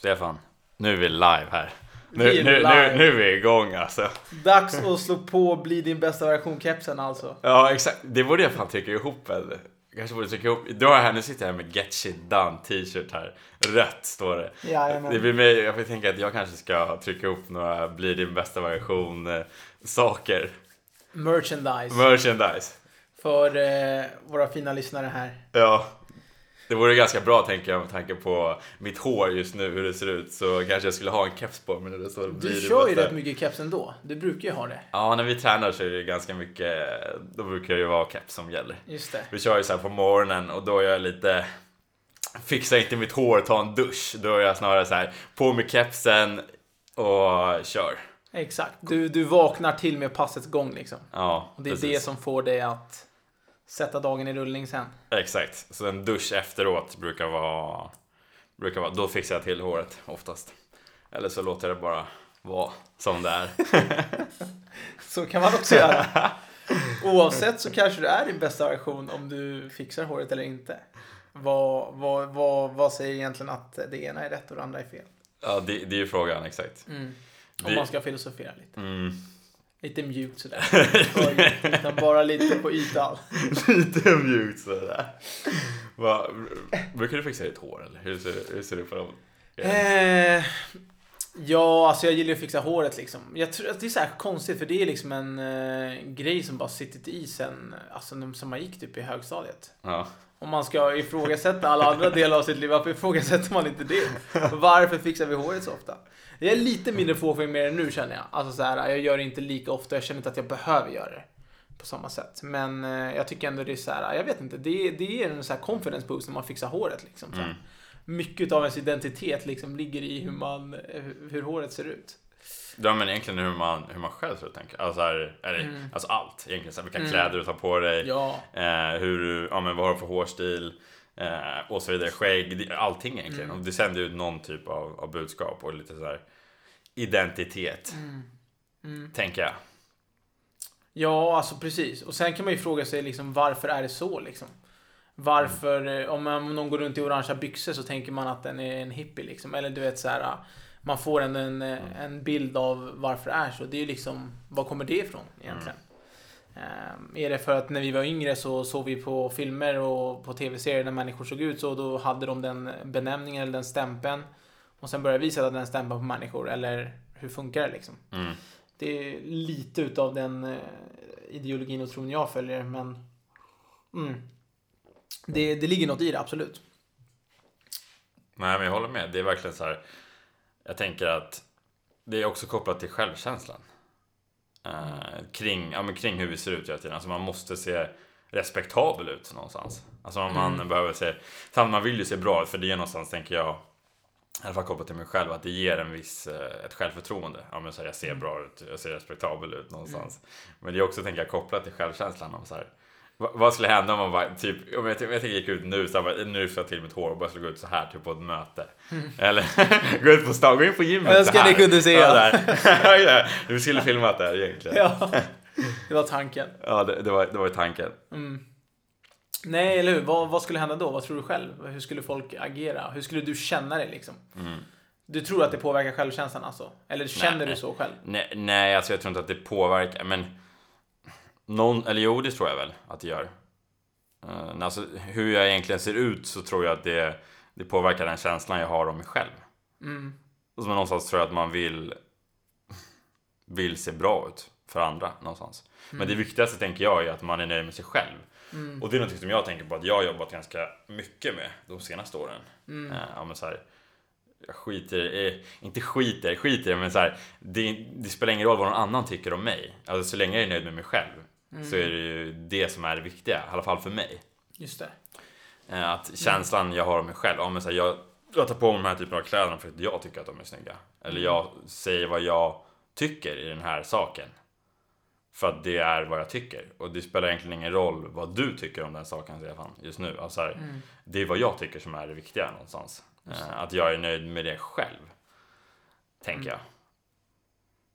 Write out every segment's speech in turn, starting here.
Stefan, nu är vi live här. Nu, Vi är nu, live. nu, nu är vi igång alltså. Dags att slå på Bli din bästa version-kepsen alltså. Ja exakt, det borde jag fan trycka ihop eller? Kanske borde trycka ihop. Då jag här, nu sitter jag här med Get Shit Done t-shirt här. Rött står det. Jajamän. Det blir mig, jag får tänka att jag kanske ska trycka ihop några bli din bästa version eh, saker. Merchandise. Merchandise. för eh, våra fina lyssnare här. Ja. Det vore ganska bra tänker jag med tanke på mitt hår just nu, hur det ser ut. Så kanske jag skulle ha en keps på mig Du kör ju rätt mycket keps ändå. Du brukar ju ha det. Ja, när vi tränar så är det ganska mycket, då brukar det ju vara keps som gäller. Just det. Vi kör ju så här på morgonen och då är jag lite, fixar inte mitt hår, ta en dusch. Då är jag snarare så här, på med kepsen och kör. Exakt. Du, du vaknar till med passets gång liksom. Ja, Och det är precis. det som får dig att sätta dagen i rullning sen. Exakt, så en dusch efteråt brukar vara, brukar vara, då fixar jag till håret oftast. Eller så låter jag det bara vara som det är. Så kan man också göra. Oavsett så kanske du är din bästa version om du fixar håret eller inte. Vad, vad, vad, vad säger egentligen att det ena är rätt och det andra är fel? Ja, det, det är ju frågan, exakt. Mm. Om Vi- man ska filosofera lite. Mm. Lite mjukt sådär. Utan bara lite på ytan. Lite mjukt sådär. Va, brukar du fixa ditt hår eller? Hur ser, hur ser det på dem? Eh, ja, alltså jag gillar ju att fixa håret liksom. Jag tror att det är så konstigt för det är liksom en eh, grej som bara sittit i sen, alltså som man gick typ i högstadiet. Ja. Om man ska ifrågasätta alla andra delar av sitt liv, varför ifrågasätter man inte det? Varför fixar vi håret så ofta? Jag är lite mindre fåfäng med det nu känner jag. Alltså så här, jag gör det inte lika ofta, jag känner inte att jag behöver göra det på samma sätt. Men eh, jag tycker ändå det är så här, jag vet inte, det, det är en så här confidence boost när man fixar håret liksom. Mm. Mycket av ens identitet liksom ligger i hur, man, eh, hur håret ser ut. Ja men egentligen hur man, hur man själv ser ut tänker. Alltså, här, eller, Mm. alltså allt egentligen. Så här, vilka Mm. kläder du tar på dig. Ja, Eh, hur ja men vad har du för hårstil. Eh, och så vidare. Skägg. Allting egentligen. Mm. Och det sänder ut någon typ av, av budskap och lite så här identitet. mm. Tänker jag. Ja, alltså precis. Och sen kan man ju fråga sig liksom varför är det så liksom? Varför, eh, om man- om någon går runt i orangea byxor så tänker man att den är en hippie liksom. Eller du vet så här, man får en, en, eh, en bild av varför det är så. Det är ju liksom, var kommer det ifrån egentligen? Ehm, är det för att när vi var yngre så såg vi på filmer och på tv-serier när människor såg ut så, då hade de den benämningen eller den stämpeln. Och sen började vi sätta den stämpeln på människor, eller hur funkar det liksom? Mm. Det är lite utav den eh, ideologin och tron jag följer, men mm, det, det ligger något i det, absolut. Nej men jag håller med. Det är verkligen så här. Jag tänker att det är också kopplat till självkänslan. Eh, kring, ja, men kring hur vi ser ut hela tiden. Alltså man måste se respektabel ut någonstans. Alltså man Mm. behöver se, samt man vill ju se bra ut för det är någonstans tänker jag, i alla fall kopplat till mig själv, att det ger en viss, eh, ett självförtroende. Ja men så här, jag ser Mm. bra ut, jag ser respektabel ut någonstans. Men det är också, tänker jag, kopplat till självkänslan om så här, vad, skulle hända om man bara, typ, om jag, om jag gick ut nu, så här, bara, nu får jag till mitt hår och bara skulle gå ut så här typ på ett möte. Eller gå ut på stan, gå in på gymmet Jag här. ni kunde se. Ja, där. ja, du skulle filmat det här egentligen. Ja, Ja, det var tanken. det, det, var, det var tanken. Mm. Nej, eller hur? Vad, vad skulle hända då? Vad tror du själv? Hur skulle folk agera? Hur skulle du känna dig liksom? Mm. Du tror att det påverkar självkänslan alltså? Eller känner Nej, du så själv? Nej, nej, alltså jag tror inte att det påverkar, men någon, eller jo, det tror jag väl att det gör. Uh, alltså, hur jag egentligen ser ut så tror jag att det, det påverkar den känslan jag har om mig själv. Mm. Och så någonstans tror jag att man vill, vill se bra ut för andra någonstans. Men det viktigaste tänker jag är att man är nöjd med sig själv. Mm. Och det är något som jag tänker på att jag har jobbat ganska mycket med de senaste åren. Mm. Eh, ja, men så här, jag skiter eh, inte skiter, skiter men så här, det, det spelar ingen roll vad någon annan tycker om mig. Alltså så länge jag är nöjd med mig själv så är det ju det som är det viktiga, i alla fall för mig. Just det. Eh, att känslan jag har om mig själv, här, jag, jag tar på mig de här typen av kläderna för att jag tycker att de är snygga. Eller jag säger vad jag tycker i den här saken. För att det är vad jag tycker. Och det spelar egentligen ingen roll vad du tycker om den saken Stefan, just nu. Alltså, så här, Mm. det är vad jag tycker som är det viktiga någonstans. Eh, Att jag är nöjd med det själv. Tänker jag.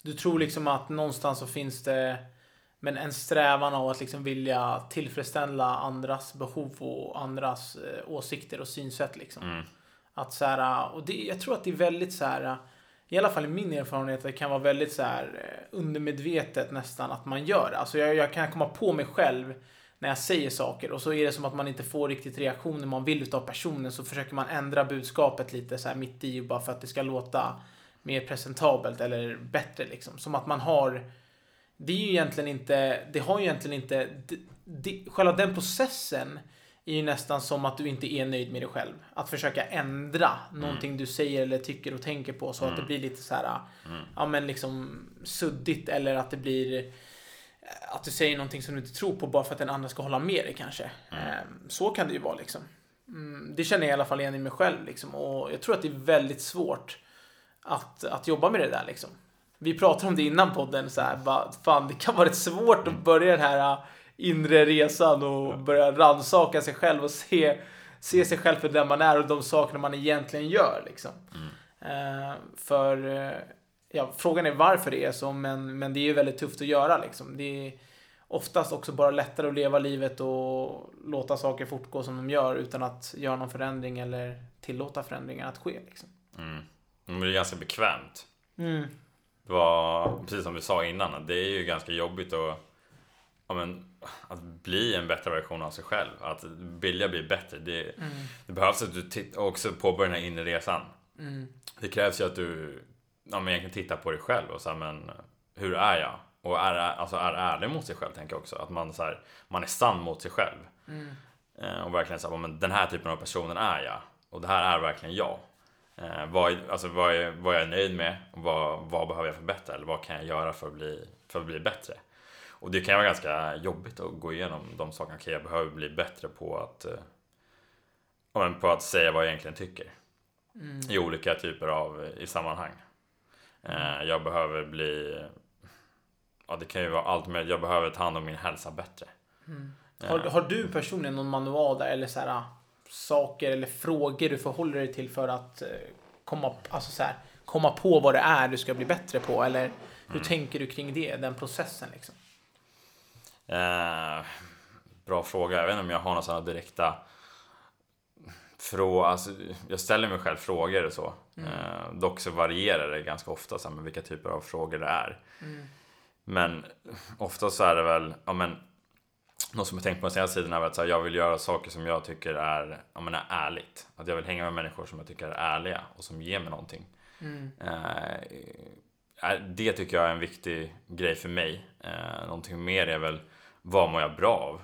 Du tror liksom att någonstans så finns det men en strävan av att liksom vilja tillfredsställa andras behov och andras eh, åsikter och synsätt liksom. Mm. Att så här, och det, jag tror att det är väldigt så här, i alla fall i min erfarenhet, det kan vara väldigt så här eh, undermedvetet nästan att man gör det. Alltså jag, jag kan komma på mig själv när jag säger saker och så är det som att man inte får riktigt reaktioner man vill utav personen så försöker man ändra budskapet lite så här mitt i bara för att det ska låta mer presentabelt eller bättre liksom. Som att man har det är ju egentligen inte, det har ju egentligen inte, det, det, själva den processen är ju nästan som att du inte är nöjd med dig själv. Att försöka ändra mm. någonting du säger eller tycker och tänker på så mm. att det mm. blir lite så här, mm. ja men liksom suddigt eller att det blir att du säger någonting som du inte tror på bara för att den andra ska hålla med dig kanske. Mm. Ehm, så kan det ju vara liksom. Mm, det känner jag i alla fall igen i mig själv liksom. Och jag tror att det är väldigt svårt att, att jobba med det där liksom. Vi pratade om det innan podden så här, bara, fan det kan vara rätt svårt att börja den här äh, inre resan och börja rannsaka sig själv och se, se sig själv för den man är och de sakerna man egentligen gör liksom. Mm. Uh, för uh, ja, frågan är varför det är så, men, men det är ju väldigt tufft att göra liksom. Det är oftast också bara lättare att leva livet och låta saker fortgå som de gör utan att göra någon förändring eller tillåta förändringar att ske. Liksom. Mm. Men det är ganska bekvämt. Mm. Var, precis som vi sa innan, det är ju ganska jobbigt att, ja, men, att bli en bättre version av sig själv. Att vilja bli bättre. Det, mm. det behövs att du också påbörjar den här inre resan. Mm. Det krävs ju att du ja, men egentligen tittar på dig själv och så men hur är jag? Och är, alltså, är ärlig mot sig själv tänker jag också. Att man, så här, man är sann mot sig själv. Mm. Eh, och verkligen så men den här typen av personen är jag. Och det här är verkligen jag. Eh, vad, alltså, vad, är, vad är jag nöjd med? Vad, vad behöver jag förbättra? Eller vad kan jag göra för att bli, för att bli bättre? Och det kan vara ganska jobbigt att gå igenom de sakerna. Okej, jag behöver bli bättre på att, eh, på att säga vad jag egentligen tycker. Mm. I olika typer av i sammanhang. Eh, jag behöver bli... Ja, det kan ju vara allt möjligt. Jag behöver ta hand om min hälsa bättre. Mm. Har, har, du personligen någon manual där eller så här, saker eller frågor du förhåller dig till för att eh, komma, alltså så här, komma på vad det är du ska bli bättre på? Eller hur mm. tänker du kring det, den processen? Liksom? Eh, bra fråga. Jag vet inte om jag har några sådana direkta frå, alltså, jag ställer mig själv frågor och så. Mm. Eh, dock så varierar det ganska ofta så här, med vilka typer av frågor det är. Mm. Men ofta så är det väl, ja men något som jag tänkt på den senaste tiden är att här, jag vill göra saker som jag tycker är, ja, men är ärligt. Att jag vill hänga med människor som jag tycker är ärliga och som ger mig någonting. Mm. Eh, det tycker jag är en viktig grej för mig. Eh, någonting mer är väl, vad mår jag bra av?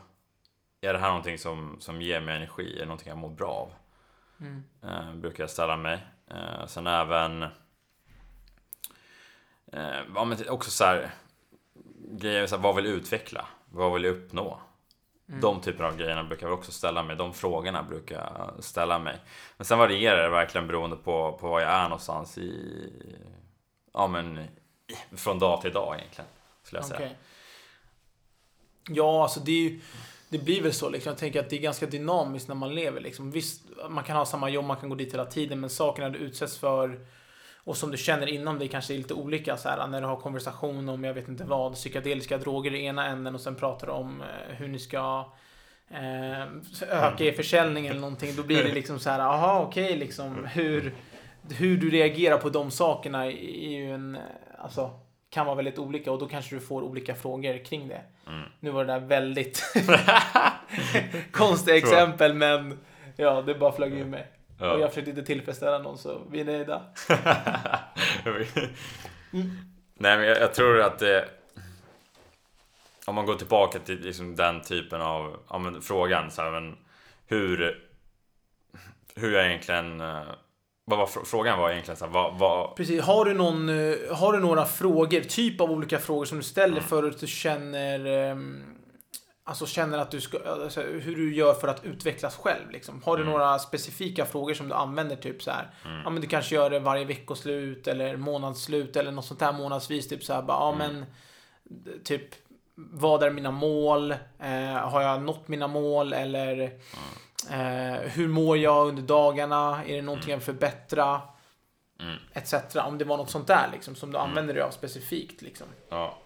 Är det här någonting som, som ger mig energi? Är det någonting jag mår bra av? Mm. Eh, brukar jag ställa mig. Eh, sen även eh, också så här, grejer, så här, vad vill jag utveckla? Vad vill jag uppnå? Mm. De typerna av grejerna brukar jag också ställa mig. De frågorna brukar jag ställa mig. Men sen varierar det verkligen beroende på, på var jag är någonstans i... Ja men från dag till dag egentligen. Skulle jag säga. Ja, alltså det är ju det blir väl så liksom. Jag tänker att det är ganska dynamiskt när man lever liksom. Visst, man kan ha samma jobb, man kan gå dit hela tiden, men sakerna du utsätts för och som du känner inom dig kanske är lite olika så här, när du har konversation om, jag vet inte vad, psykedeliska droger i ena änden och sen pratar du om eh, hur ni ska eh, öka er försäljning eller någonting. Då blir det liksom så här, aha okej okay, liksom hur, hur du reagerar på de sakerna är ju en, alltså kan vara väldigt olika och då kanske du får olika frågor kring det. Mm. Nu var det där väldigt konstiga exempel men ja, det bara flög ur mig. Ja. Och jag försökte inte tillfredsställa någon så vi är nöjda. mm. Nej men jag, jag, tror att det om man går tillbaka till liksom den typen av ja, men, frågan så här, men, hur hur jag egentligen eh, vad var frågan var egentligen så här, vad, vad... Precis. Har du, någon, eh, har du några frågor, typ av olika frågor som du ställer mm. för att du känner um, Alltså känner att du ska, alltså, hur du gör för att utvecklas själv liksom. Har du mm. några specifika frågor som du använder typ så här? Mm. Ja men du kanske gör det varje veckoslut eller månadsslut eller något sånt där månadsvis typ så här, bara, ja mm. men typ vad är mina mål? Eh, har jag nått mina mål eller mm. Eh, hur mår jag under dagarna? Är det någonting mm. jag vill förbättra? Mm. Etc. Om det var något sånt där liksom, som du använder dig av specifikt. Liksom. Ja.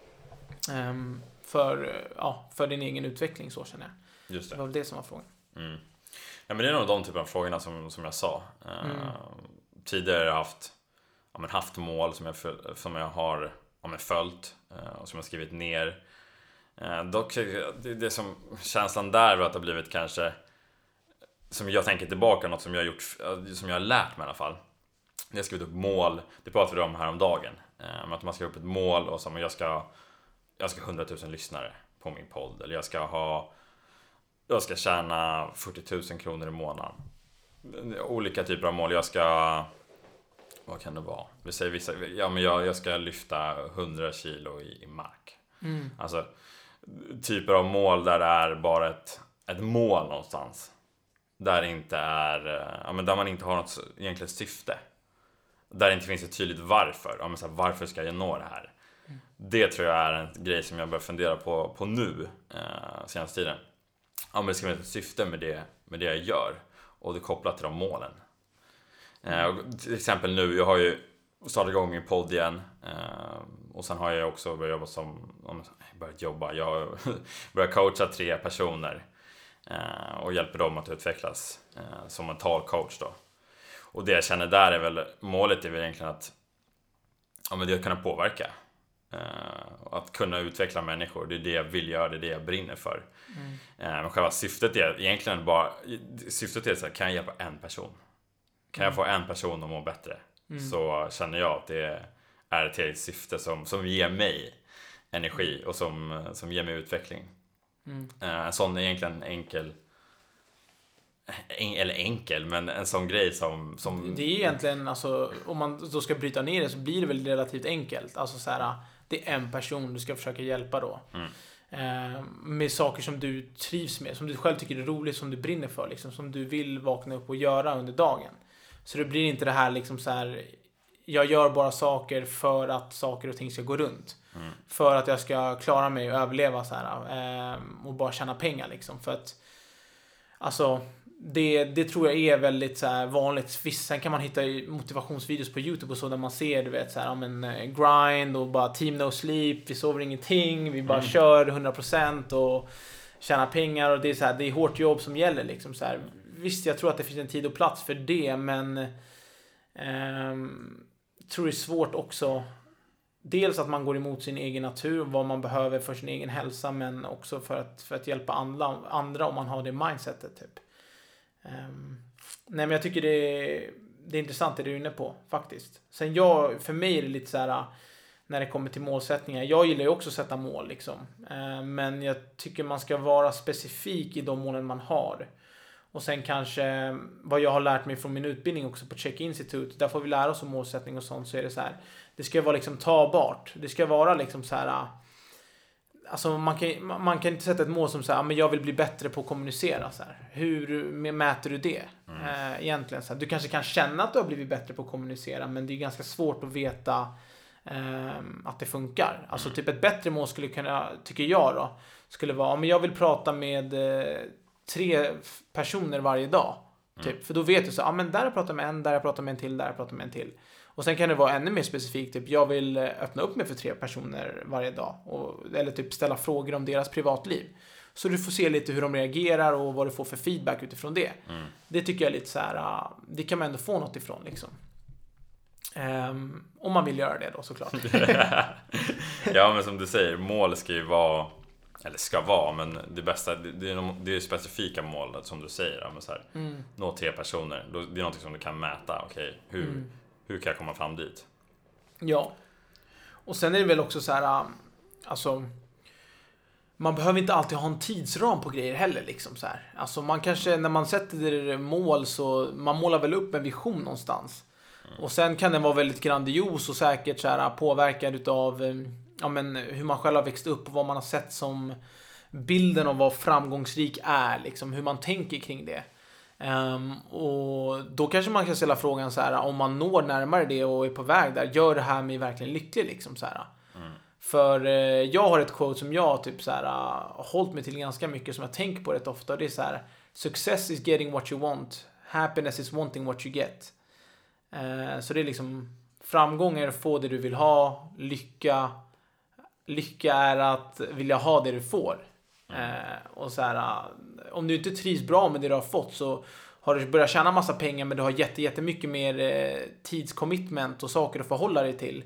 Um, för, ja, för din egen utveckling så känner jag. Just det. det var väl det som var frågan. Mm. Ja men det är nog de typen av frågorna som, som jag sa. Eh, Mm. Tidigare har jag haft, ja, men haft mål som jag, som jag har ja, men följt eh, och som jag skrivit ner. Eh, dock, det, det som känslan där var att det har blivit kanske, som jag tänker tillbaka, något som jag har gjort, som jag har lärt mig i alla fall. Jag skrivit upp mål, det pratade vi om häromdagen. Eh, om att man ska upp ett mål och så, men jag ska, jag ska ha 100 000 lyssnare på min podd. Eller jag ska ha, jag ska tjäna 40 000 kronor i månaden. Olika typer av mål. Jag ska, vad kan det vara? Vi säger vissa, ja men jag, jag ska lyfta 100 kilo i, i mark. Mm. Alltså typer av mål där det är bara ett, ett mål någonstans. Där det inte är, ja men där man inte har något egentligen syfte. Där det inte finns ett tydligt varför. Ja men så här, varför ska jag nå det här? Det tror jag är en grej som jag börjar fundera på, på nu, eh, senaste tiden. Ja men det ska finnas ett syfte med det, med det jag gör. Och det kopplat till de målen. Eh, och till exempel nu, jag har ju startat igång min podd igen. Eh, och sen har jag också börjat jobba som, börjat jobba, jag har börjat coacha tre personer. Eh, och hjälper dem att utvecklas eh, som mental coach då. Och det jag känner där är väl, målet är väl egentligen att, ja men det att kunna påverka. Eh, att kunna utveckla människor, det är det jag vill göra, det är det jag brinner för. Mm. Eh, Men själva syftet är egentligen bara, syftet är så här, kan jag hjälpa en person? Kan jag få en person att må bättre? Mm. Så känner jag att det är ett tillräckligt syfte som, som ger mig energi och som, som ger mig utveckling. Mm. Eh, En sån egentligen enkel, en, eller enkel, men en sån grej som... som Det är egentligen, alltså, om man då ska bryta ner det så blir det väl relativt enkelt. Alltså så här, det är en person du ska försöka hjälpa då. Mm. Eh, med saker som du trivs med, som du själv tycker är roligt, som du brinner för, liksom, som du vill vakna upp och göra under dagen. Så det blir inte det här liksom så här, jag gör bara saker för att saker och ting ska gå runt. Mm. För att jag ska klara mig och överleva så här, eh, och bara tjäna pengar liksom. För att, alltså, det, det tror jag är väldigt så vanligt. Visst, sen kan man hitta motivationsvideos på YouTube och så där man ser, du vet, så här, ja, men, eh, grind och bara team no sleep, vi sover ingenting, vi bara Mm. kör 100% och tjänar pengar och det är så här, det är hårt jobb som gäller liksom så här. Visst, jag tror att det finns en tid och plats för det, men ehm, tror det är svårt också. Dels att man går emot sin egen natur, vad man behöver för sin egen hälsa, men också för att, för att hjälpa andra, andra om man har det mindsetet. Typ. Um, nej, men jag tycker det är, det är intressant det du är inne på, faktiskt. Sen jag, för mig är det lite så här, när det kommer till målsättningar. Jag gillar ju också att sätta mål, liksom. Ehm, men jag tycker man ska vara specifik i de målen man har. Och sen kanske vad jag har lärt mig från min utbildning också på Check Institute. Där får vi lära oss om målsättning och sånt. Så är det så här. Det ska vara liksom tagbart. Det ska vara liksom så här. Alltså man kan, man kan inte sätta ett mål som så här, "Ah, men jag vill bli bättre på att kommunicera. Så här. Hur mäter du det? Eh, egentligen så här. Du kanske kan känna att du har blivit bättre på att kommunicera. Men det är ganska svårt att veta ehm, att det funkar. Alltså typ ett bättre mål skulle kunna, tycker jag då, skulle vara, om jag vill prata med eh, tre personer varje dag. Typ. För då vet du så, ja men där har jag pratat med en, där har jag pratat med en till, där har jag pratat med en till. Och sen kan det vara ännu mer specifikt, typ jag vill eh, öppna upp mig för tre personer varje dag. Och, eller typ ställa frågor om deras privatliv. Så du får se lite hur de reagerar och vad du får för feedback utifrån det. Mm. Det tycker jag är lite så här, ah, det kan man ändå få något ifrån liksom. Ehm, om man vill göra det då såklart. ja men som du säger, mål ska ju vara eller ska vara, men det bästa, det, är, det är specifika mål som du säger. Men så här, Mm. nå tre personer, det är något som du kan mäta. Okej, hur, Mm. Hur kan jag komma fram dit? Ja. Och sen är det väl också så här, um, alltså. Man behöver inte alltid ha en tidsram på grejer heller liksom så här. Alltså man kanske, när man sätter mål så, man målar väl upp en vision någonstans. Och sen kan den vara väldigt grandios och säkert så här påverkad utav, eh, ja men hur man själv har växt upp och vad man har sett som bilden av vad framgångsrik är, liksom hur man tänker kring det. Ehm, och då kanske man kan ställa frågan så här, om man når närmare det och är på väg där, gör det här mig verkligen lycklig liksom så här. För eh, jag har ett quote som jag typ så här har hållit mig till ganska mycket som jag tänker på rätt ofta. Det är så här, success is getting what you want, happiness is wanting what you get. Eh, så det är liksom framgång är att få det du vill ha, lycka Lycka är att vilja ha det du får. Mm. Eh, och så här, eh, om du inte trivs bra med det du har fått så har du börjat tjäna massa pengar men du har jätte, jättemycket mer eh, tidscommitment och saker att förhålla dig till.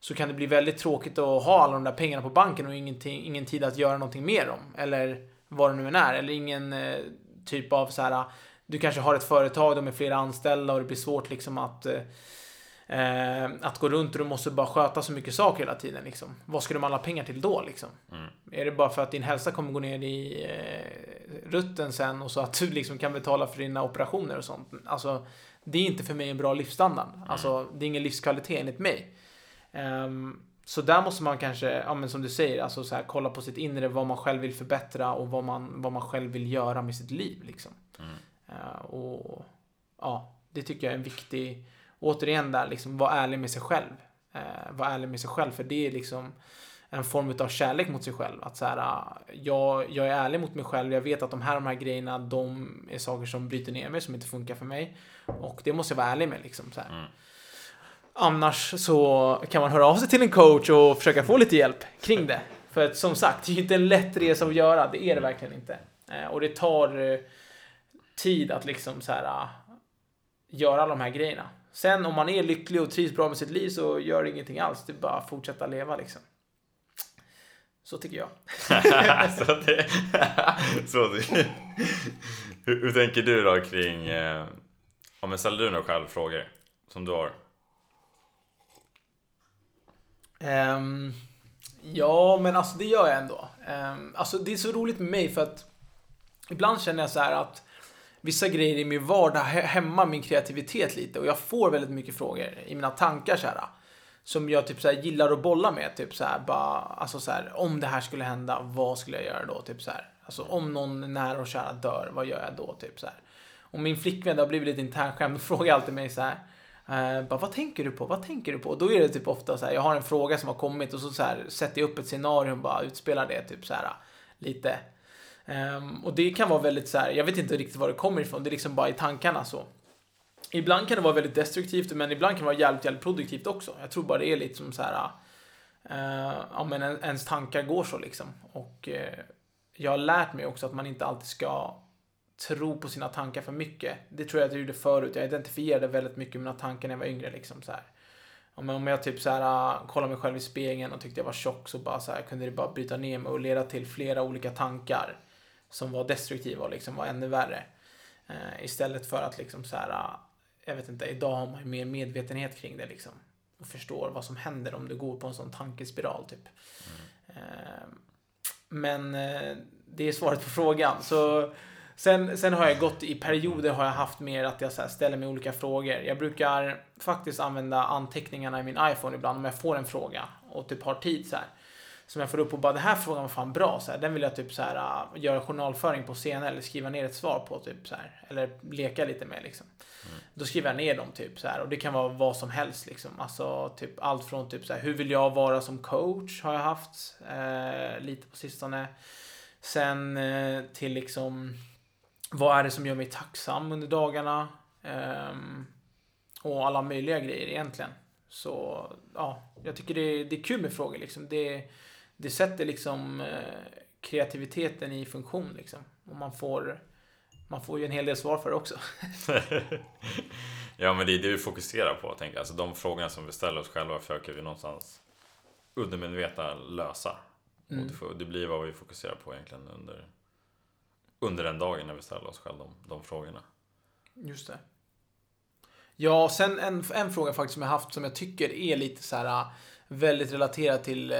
Så kan det bli väldigt tråkigt att ha alla de där pengarna på banken och ingen tid att göra någonting med dem. Eller vad det nu än är. Eller ingen eh, typ av så här. Du kanske har ett företag med flera anställda och det blir svårt liksom att eh, eh, Eh, att gå runt och du måste bara sköta så mycket saker hela tiden. Liksom. Vad ska du med alla pengar till då? Liksom? Mm. Är det bara för att din hälsa kommer gå ner i eh, rutten sen och så att du liksom kan betala för dina operationer och sånt? Alltså, det är inte för mig en bra livsstandard. Mm. Alltså, det är ingen livskvalitet enligt mig. Um, så där måste man kanske, ja men som du säger, alltså så här, kolla på sitt inre, vad man själv vill förbättra och vad man, vad man själv vill göra med sitt liv. Liksom. Mm. Uh, och ja, det tycker jag är en viktig återigen där, liksom, var ärlig med sig själv. Eh, var ärlig med sig själv, för det är liksom en form av kärlek mot sig själv. Att så här, ah, jag, jag är ärlig mot mig själv, jag vet att de här, de här grejerna, de är saker som bryter ner mig, som inte funkar för mig. Och det måste jag vara ärlig med. Liksom, så mm. Annars så kan man höra av sig till en coach och försöka få lite hjälp kring det. För att som sagt, det är inte en lätt resa att göra, det är det verkligen inte. Eh, och det tar eh, tid att liksom så här, ah, göra alla de här grejerna. Sen om man är lycklig och trivs bra med sitt liv så gör det ingenting alls. Det är bara att fortsätta leva liksom. Så tycker jag. så det, så det. Hur, hur, tänker du då kring... Eh, ja, men ställer du några själv frågor som du har? Um, ja, men alltså det gör jag ändå. Um, alltså det är så roligt med mig för att ibland känner jag så här att vissa grejer i min vardag hämmar min kreativitet lite och jag får väldigt mycket frågor i mina tankar så här, Som jag typ så här, gillar att bolla med. Typ så här, bara, alltså så här, om det här skulle hända, vad skulle jag göra då? Typ så här. Alltså om någon nära och kära dör, vad gör jag då? Typ så här. Och min flickvän, det har blivit lite internskämt, frågar alltid mig så här. Uh, bara, vad tänker du på? Vad tänker du på? Och då är det typ ofta så här, jag har en fråga som har kommit och så, så här, sätter jag upp ett scenario och bara utspelar det typ så här lite Um, och det kan vara väldigt så här, jag vet inte riktigt var det kommer ifrån, det är liksom bara i tankarna så. Ibland kan det vara väldigt destruktivt, men ibland kan det vara jävligt, jävligt produktivt också. Jag tror bara det är lite som så här, uh, ja men ens tankar går så liksom. Och uh, jag har lärt mig också att man inte alltid ska tro på sina tankar för mycket. Det tror jag att jag gjorde förut. Jag identifierade väldigt mycket med mina tankar när jag var yngre. Liksom, så här. Om jag typ så här, eh, kollade mig själv i spegeln och tyckte jag var tjock så bara så här, kunde det bara bryta ner mig och leda till flera olika tankar som var destruktiva och liksom var ännu värre. Eh, istället för att liksom så här, eh, jag vet inte, idag har man ju mer medvetenhet kring det liksom. Och förstår vad som händer om du går på en sån tankespiral typ. Mm. Eh, men eh, det är svaret på frågan. Så Sen, sen har jag gått i perioder har jag haft mer att jag så ställer mig olika frågor. Jag brukar faktiskt använda anteckningarna i min iPhone ibland om jag får en fråga och typ har tid så här som jag får upp och bara, det här frågan var fan bra. Så här, den vill jag typ så här, uh, göra journalföring på senare eller skriva ner ett svar på. typ så här, Eller leka lite med liksom. Mm. Då skriver jag ner dem typ så här. Och det kan vara vad som helst liksom. Alltså typ allt från typ så här, hur vill jag vara som coach har jag haft eh, lite på sistone. Sen eh, till liksom vad är det som gör mig tacksam under dagarna? Eh, och alla möjliga grejer egentligen. Så ja, jag tycker det är, det är kul med frågor liksom. Det, det sätter liksom eh, kreativiteten i funktion liksom. Och man får, man får ju en hel del svar för det också. ja, men det är det vi fokuserar på, tänker jag. Alltså de frågorna som vi ställer oss själva försöker vi någonstans undermedvetna lösa. Mm. Och det, det, blir vad vi fokuserar på egentligen under, under den dagen när vi ställer oss själva de, de frågorna. Just det. Ja, sen en, en fråga faktiskt som jag haft som jag tycker är lite så här väldigt relaterad till eh,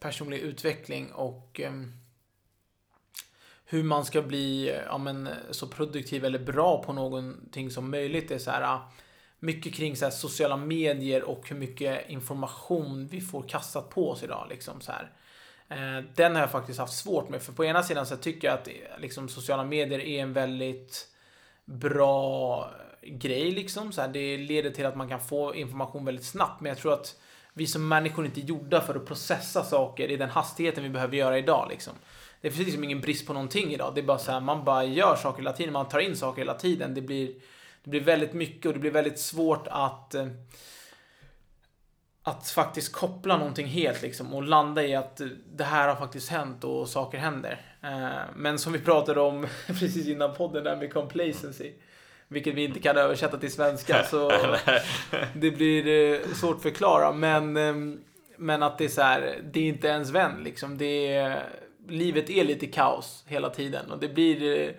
personlig utveckling och eh, hur man ska bli eh, ja, men, så produktiv eller bra på någonting som möjligt. Det är så här, ah, mycket kring så här, sociala medier och hur mycket information vi får kastat på oss idag. Liksom, så här. Eh, den har jag faktiskt haft svårt med. För på ena sidan så tycker jag att eh, liksom, sociala medier är en väldigt bra grej. Liksom. Så här, det leder till att man kan få information väldigt snabbt. Men jag tror att vi som människor inte är gjorda för att processa saker i den hastigheten vi behöver göra idag. Liksom. Det finns liksom ingen brist på någonting idag. Det är bara så här, man bara gör saker hela tiden, man tar in saker hela tiden. Det blir, det blir väldigt mycket och det blir väldigt svårt att eh, att faktiskt koppla någonting helt liksom och landa i att det här har faktiskt hänt och saker händer. Eh, men som vi pratade om precis innan podden där med complacency. Vilket vi inte kan översätta till svenska så det blir eh, svårt att förklara. Men, eh, men att det är så här, det är inte ens vän liksom. Det är, livet är lite kaos hela tiden och det blir eh,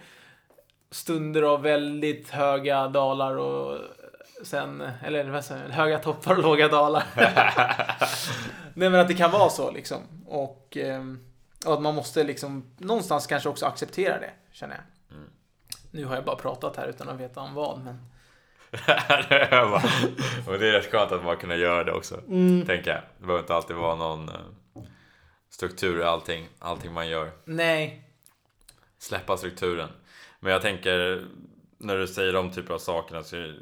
stunder av väldigt höga dalar och sen, eller vad säger höga toppar och låga dalar. Nej men att det kan vara så liksom. Och, ehm, och att man måste liksom någonstans kanske också acceptera det, känner jag. Nu har jag bara pratat här utan att veta om vad, men... och det är rätt skönt att man kunna göra det också. Mm. Tänker jag. Det behöver inte alltid vara någon eh, struktur i allting, allting man gör. Nej. Släppa strukturen. Men jag tänker, när du säger de typer av sakerna så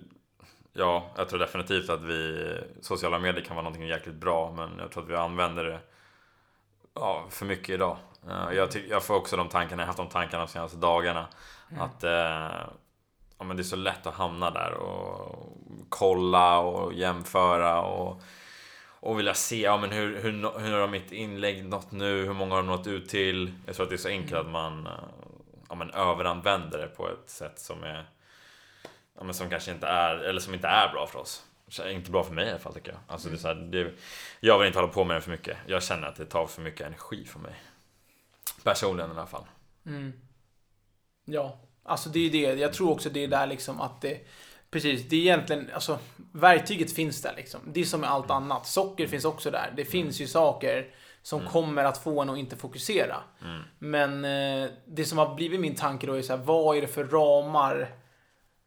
Ja, jag tror definitivt att vi sociala medier kan vara någonting jäkligt bra, men jag tror att vi använder det ja, för mycket idag. Jag, jag får också de tankarna, jag har haft de tankarna de senaste dagarna. Mm. Att eh, ja, men det är så lätt att hamna där och kolla och jämföra och, och vilja se ja, men hur, hur, hur har mitt inlägg nått nu, hur många har de nått ut till? Jag tror att det är så enkelt att man eh, ja, men överanvänder det på ett sätt som är ja, men som kanske inte är, eller som inte är bra för oss. Inte bra för mig i alla fall tycker jag. Alltså, det är så här, det, jag vill inte hålla på med det för mycket. Jag känner att det tar för mycket energi för mig. Personligen i alla fall. Mm. Ja, alltså det är det. Jag tror också det är där liksom att det... Precis, det är egentligen, alltså verktyget finns där liksom. Det är som med allt annat. Socker finns också där. Det finns ju saker som kommer att få en att inte fokusera. Mm. Men eh, det som har blivit min tanke då är så här, vad är det för ramar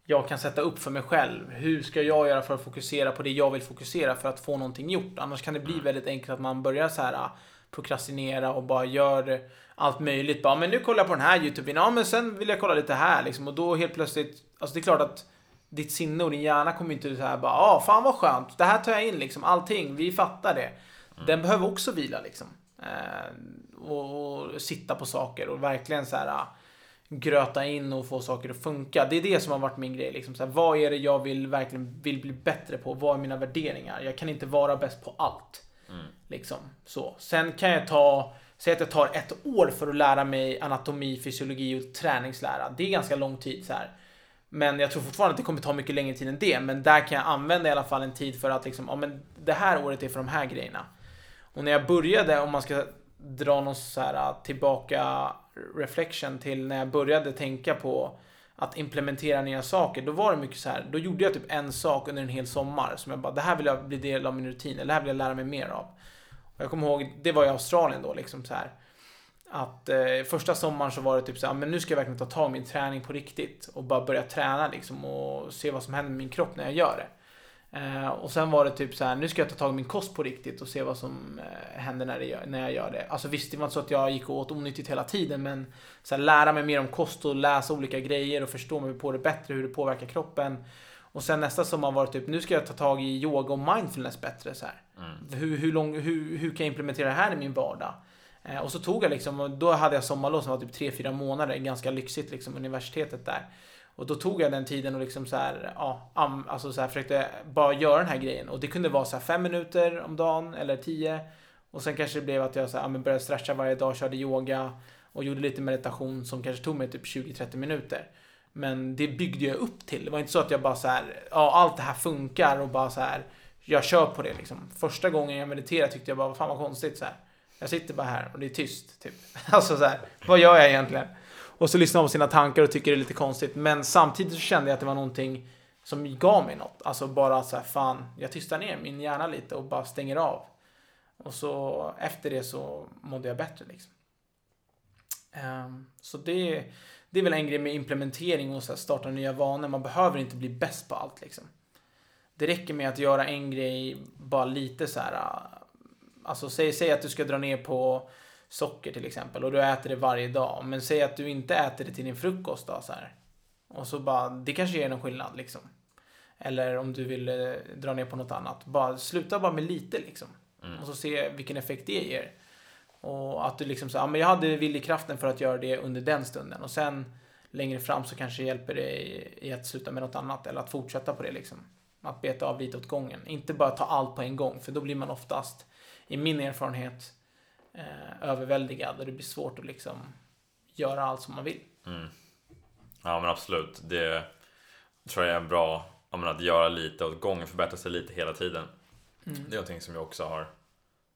jag kan sätta upp för mig själv? Hur ska jag göra för att fokusera på det jag vill fokusera för att få någonting gjort? Annars kan det bli väldigt enkelt att man börjar så här prokrastinera och bara gör allt möjligt. Bara, men nu kollar jag på den här YouTube-videon. Ja, men sen vill jag kolla lite här liksom. Och då helt plötsligt, alltså det är klart att ditt sinne och din hjärna kommer inte så här bara, ja, ah, fan vad skönt. Det här tar jag in liksom. Allting, vi fattar det. Den behöver också vila liksom. Eh, och, och sitta på saker och verkligen så här ah, gröta in och få saker att funka. Det är det som har varit min grej. Liksom. Så här, vad är det jag vill verkligen vill bli bättre på? Vad är mina värderingar? Jag kan inte vara bäst på allt. Mm. Liksom, så. Sen kan jag ta, säg att jag tar ett år för att lära mig anatomi, fysiologi och träningslära. Det är ganska lång tid så här. Men jag tror fortfarande att det kommer ta mycket längre tid än det. Men där kan jag använda i alla fall en tid för att liksom, ja men det här året är för de här grejerna. Och när jag började, om man ska dra någon så här tillbaka reflection till när jag började tänka på att implementera nya saker, då var det mycket så här. Då gjorde jag typ en sak under en hel sommar som jag bara, det här vill jag bli del av min rutin, eller det här vill jag lära mig mer av. Och jag kommer ihåg, det var i Australien då liksom så här. Att eh, första sommaren så var det typ så här, men nu ska jag verkligen ta tag i min träning på riktigt och bara börja träna liksom och se vad som händer med min kropp när jag gör det. Eh, och sen var det typ så här, nu ska jag ta tag i min kost på riktigt och se vad som eh, händer när, det när jag gör det. Alltså visst, det var inte så att jag gick och åt onyttigt hela tiden, men så här, lära mig mer om kost och läsa olika grejer och förstå mig på det bättre, hur det påverkar kroppen. Och sen nästa sommar var det typ, nu ska jag ta tag i yoga och mindfulness bättre. Så här. Hur, hur, lång, hur, hur kan jag implementera det här i min vardag? Eh, och så tog jag liksom, då hade jag sommarlov som var typ 3-4 månader, ganska lyxigt liksom, universitetet där. Och då tog jag den tiden och liksom så här, ja, alltså så här försökte bara göra den här grejen. Och det kunde vara så här fem minuter om dagen eller tio. Och sen kanske det blev att jag så här, ja, började stretcha varje dag, körde yoga och gjorde lite meditation som kanske tog mig typ 20-30 minuter. Men det byggde jag upp till. Det var inte så att jag bara så här, ja allt det här funkar och bara så här, jag kör på det liksom. Första gången jag mediterade tyckte jag bara, vad fan vad konstigt så här. Jag sitter bara här och det är tyst, typ. Alltså så här, vad gör jag egentligen? Och så lyssnar man på sina tankar och tycker det är lite konstigt. Men samtidigt så kände jag att det var någonting som gav mig något. Alltså bara så här, fan, jag tystar ner min hjärna lite och bara stänger av. Och så efter det så mådde jag bättre liksom. Ehm, så det, det är väl en grej med implementering och så här starta nya vanor. Man behöver inte bli bäst på allt liksom. Det räcker med att göra en grej bara lite så här. Äh, alltså säg, säg att du ska dra ner på socker till exempel och du äter det varje dag. Men säg att du inte äter det till din frukost då så här. Och så bara, det kanske gör någon skillnad liksom. Eller om du vill eh, dra ner på något annat. Bara sluta bara med lite liksom. Och så se vilken effekt det ger. Och att du liksom så, ja men jag hade viljekraften för att göra det under den stunden. Och sen längre fram så kanske det hjälper dig i att sluta med något annat. Eller att fortsätta på det liksom. Att beta av lite åt gången. Inte bara ta allt på en gång. För då blir man oftast, i min erfarenhet, eh, överväldigad. Och det blir svårt att liksom göra allt som man vill. Mm. Ja men absolut. Det tror jag är bra om att göra lite åt gången, förbättra sig lite hela tiden. Mm. Det är någonting som jag också har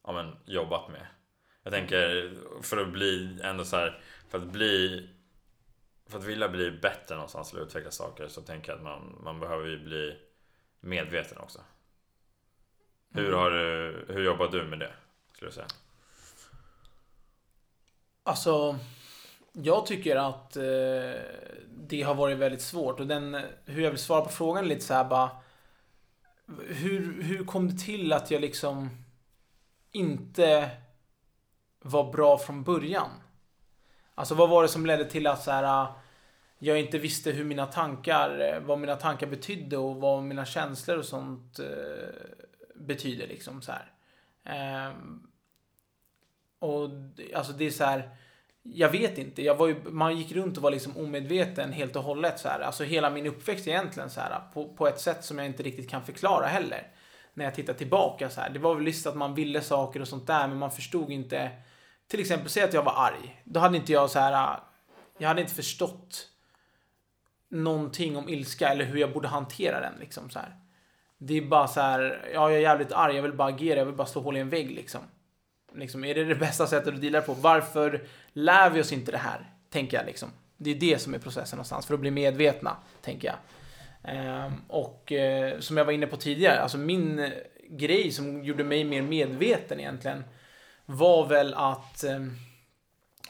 ja, men, jobbat med. Jag tänker för att bli ändå så här, för att bli för att vilja bli bättre någonstans eller utveckla saker så tänker jag att man, man behöver ju bli medveten också. Hur, Mm. har du, hur jobbar du med det? Skulle du säga? Alltså, jag tycker att eh, det har varit väldigt svårt. Och den, hur jag vill svara på frågan är lite så här bara. Hur, hur kom det till att jag liksom inte var bra från början? Alltså vad var det som ledde till att så här, jag inte visste hur mina tankar, vad mina tankar betydde och vad mina känslor och sånt eh, betyder liksom så här. Eh, och alltså det är så här. Jag vet inte. Jag var ju, man gick runt och var liksom omedveten helt och hållet. Så här. Alltså hela min uppväxt egentligen så här, på, på ett sätt som jag inte riktigt kan förklara heller. När jag tittar tillbaka så här. Det var väl visst att man ville saker och sånt där men man förstod inte. Till exempel, säg att jag var arg. Då hade inte jag så här. Jag hade inte förstått någonting om ilska eller hur jag borde hantera den liksom så här. Det är bara så här. Ja, jag är jävligt arg. Jag vill bara agera. Jag vill bara slå hål i en vägg liksom. Liksom, är det det bästa sättet att deala på? Varför lär vi oss inte det här? Tänker jag liksom. Det är det som är processen någonstans, för att bli medvetna, tänker jag. Ehm, och eh, som jag var inne på tidigare, alltså min grej som gjorde mig mer medveten egentligen var väl att eh,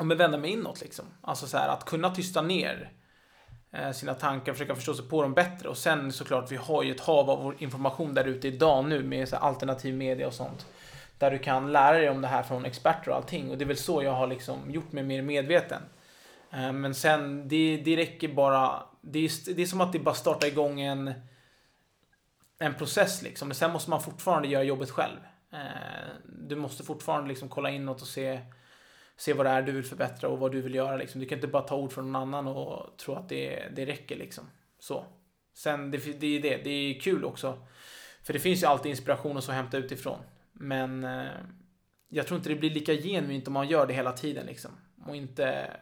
vända mig inåt liksom. Alltså så här, att kunna tysta ner eh, sina tankar, försöka förstå sig på dem bättre. Och sen såklart, vi har ju ett hav av information där ute idag nu med så här, alternativ media och sånt. Där du kan lära dig om det här från experter och allting. Och det är väl så jag har liksom gjort mig mer medveten. Eh, men sen, det, det räcker bara. Det är, det är som att det bara startar igång en, en process liksom. Men sen måste man fortfarande göra jobbet själv. Eh, du måste fortfarande liksom kolla inåt och se, se vad det är du vill förbättra och vad du vill göra. Liksom. Du kan inte bara ta ord från någon annan och tro att det, det räcker. Liksom. Så. Sen, det, det är det. Det är kul också. För det finns ju alltid inspiration och så att hämta utifrån. Men eh, jag tror inte det blir lika genuint om man gör det hela tiden liksom. Och inte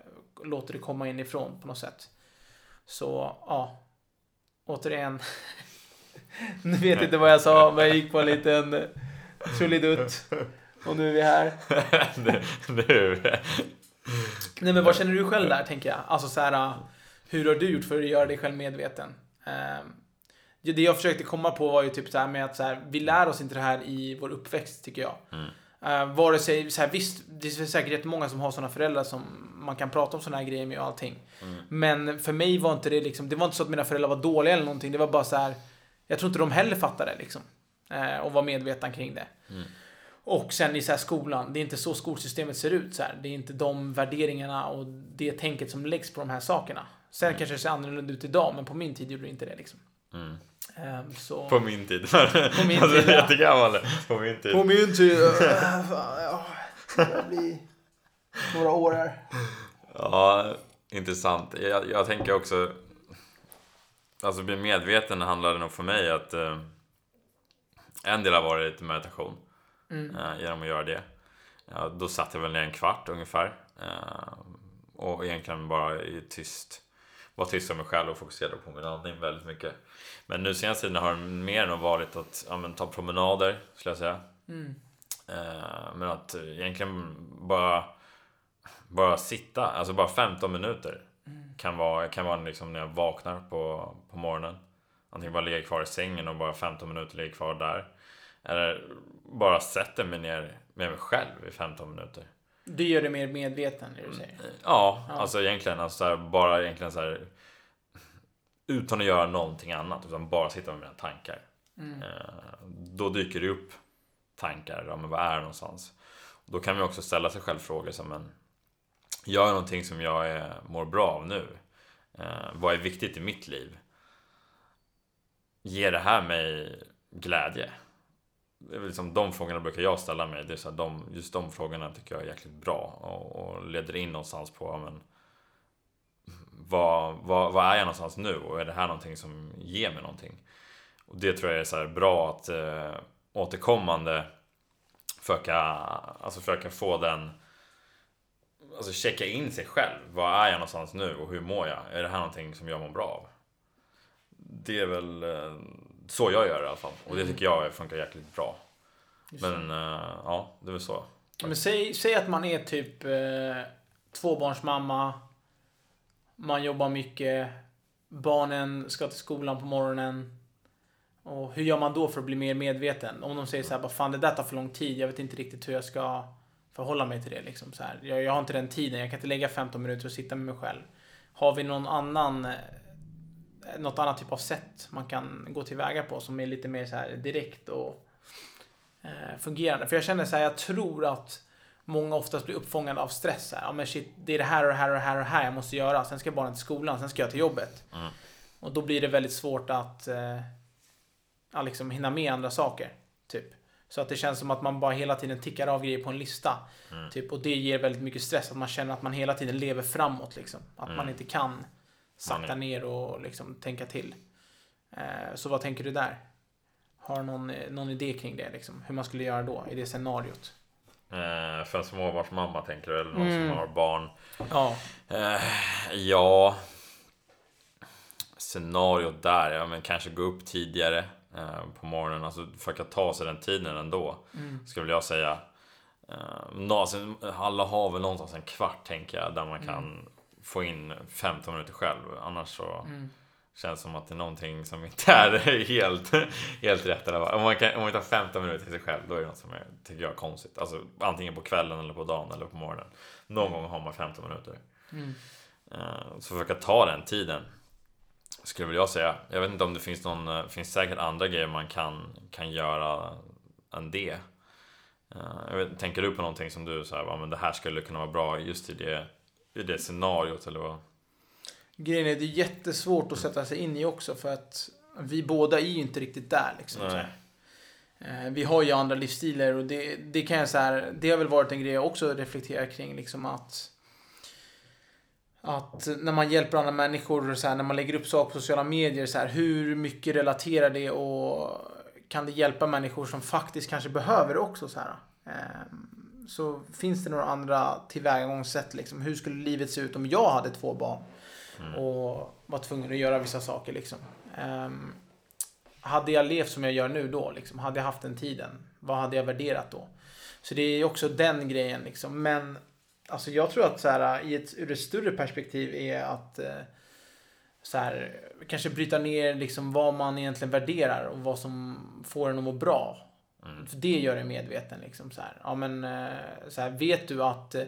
låter det komma inifrån på något sätt. Så, ja. Återigen. nu vet inte vad jag sa, men jag gick på en liten trullidutt. Och nu är vi här. nu. Nej men vad känner du själv där, tänker jag? Alltså så här, hur har du gjort för att göra dig själv medveten? Det jag försökte komma på var ju typ så här med att så här, vi lär oss inte det här i vår uppväxt, tycker jag. Mm. Uh, vare sig, så här, visst, det är säkert jättemånga som har sådana föräldrar som man kan prata om sådana här grejer med och allting. Mm. Men för mig var inte det liksom, det var inte så att mina föräldrar var dåliga eller någonting. Det var bara så här, jag tror inte de heller fattade liksom. Eh, och var medvetna kring det. Mm. Och sen i så här skolan, det är inte så skolsystemet ser ut. Så här. Det är inte de värderingarna och det tänket som läggs på de här sakerna. Sen kanske det ser annorlunda ut idag, men på min tid gjorde det inte det liksom. Mm. Så... På min tid. På min tid, ja. jättegammal. På min tid. På min tid... Det blir några år här. Ja, intressant. Jag, jag tänker också... Alltså bli medveten handlade nog för mig att... Eh, en del har varit meditation. Mm. Eh, genom att göra det. Ja, då satt jag väl ner en kvart ungefär. Eh, och egentligen bara i tyst. Var tyst med mig själv och fokuserade på min andning väldigt mycket. Men nu senaste tiden har det mer nog varit att ja, men, ta promenader, skulle jag säga. Mm. Eh, men att eh, egentligen bara, bara sitta, alltså bara 15 minuter. Kan vara, kan vara liksom när jag vaknar på, på morgonen. Antingen bara ligga kvar i sängen och bara 15 minuter ligga kvar där. Eller bara sätter mig ner med mig själv i 15 minuter. Du gör dig mer medveten, det du säger. Ja, Ja. alltså egentligen alltså här, bara egentligen så här utan att göra någonting annat, utan bara sitta med mina tankar. Mm. Eh, Då dyker det upp tankar, ja, men vad är det någonstans? Då kan man också ställa sig själv frågor som en Gör jag någonting som jag är, mår bra av nu? Eh, vad är viktigt i mitt liv? Ger det här mig glädje? Det är liksom de frågorna brukar jag ställa mig. Det är så här, de, just de frågorna tycker jag är jäkligt bra och, och leder in någonstans på men, vad, vad, vad är jag någonstans nu och är det här någonting som ger mig någonting? Och det tror jag är så bra att eh, återkommande försöka, alltså försöka få den alltså checka in sig själv. Var är jag någonstans nu och hur mår jag? Är det här någonting som jag mår bra av? Det är väl eh, så jag gör i alla fall. Och det tycker jag funkar jäkligt bra. Just. Men eh, ja, det är väl så. Men säg, säg att man är typ eh, tvåbarnsmamma. Man jobbar mycket. Barnen ska till skolan på morgonen. Och hur gör man då för att bli mer medveten? Om de säger så här, fan det där tar för lång tid. Jag vet inte riktigt hur jag ska förhålla mig till det. Liksom, så här. Jag, jag har inte den tiden. Jag kan inte lägga 15 minuter och sitta med mig själv. Har vi någon annan eh, något annat typ av sätt man kan gå tillväga på som är lite mer så här direkt och eh, fungerande. För jag känner så här, jag tror att många oftast blir uppfångade av stress. Här. Ja, men shit, det är det här och det här och det här och det här jag måste göra. Sen ska barnen till skolan, sen ska jag till jobbet. Mm. Och då blir det väldigt svårt att eh, liksom hinna med andra saker. Typ. Så att det känns som att man bara hela tiden tickar av grejer på en lista. Mm. Typ, och det ger väldigt mycket stress. Att man känner att man hela tiden lever framåt. Liksom. Att man Mm. inte kan sakta Man ner och liksom tänka till. Eh, så vad tänker du där? Har du någon, eh, någon idé kring det? Liksom? Hur man skulle göra då i det scenariot? Eh, för en småbarnsmamma tänker du? Eller någon Mm. som har barn? Ja. Eh, ja. Scenariot där, ja men kanske gå upp tidigare eh, på morgonen. Alltså försöka ta sig den tiden ändå. Mm. Skulle jag säga. Eh, nå- alltså, alla har väl någonstans en kvart tänker jag. Där man kan få in 15 minuter själv. Annars så Mm. Känns som att det är någonting som inte är helt, helt rätt. Eller vad. Om, man kan, om man har 15 minuter till sig själv, då är det något som är, tycker jag konstigt. Alltså antingen på kvällen eller på dagen eller på morgonen. Någon gång har man 15 minuter. Mm. Eh, Så försöka ta den tiden. Skulle väl jag säga. Jag vet inte om det finns någon, eh, finns säkert andra grejer man kan, kan göra än det. Eh, vet, tänker du på någonting som du säger, ja, men det här skulle kunna vara bra just i det, i det scenariot eller vad? Grejen är, det är jättesvårt att sätta sig in i också för att vi båda är ju inte riktigt där. Liksom. Eh, Vi har ju andra livsstilar och det, det kan jag så här, det har väl varit en grej jag också reflekterar kring liksom att att när man hjälper andra människor, så här, när man lägger upp saker på sociala medier, så här, hur mycket relaterar det och kan det hjälpa människor som faktiskt kanske behöver det också? Så, här? Ehm, så finns det några andra tillvägagångssätt? Liksom? Hur skulle livet se ut om jag hade två barn och var tvungen att göra vissa saker? Liksom? Ehm, hade jag levt som jag gör nu då? Liksom? Hade jag haft den tiden? Vad hade jag värderat då? Så det är också den grejen. Liksom. Men alltså, jag tror att så här, i ett, ur ett större perspektiv är att eh, så här, kanske bryta ner liksom, vad man egentligen värderar och vad som får en att må bra. Mm. För det gör en medveten. Liksom, så här. Ja, men, eh, så här, vet du att eh,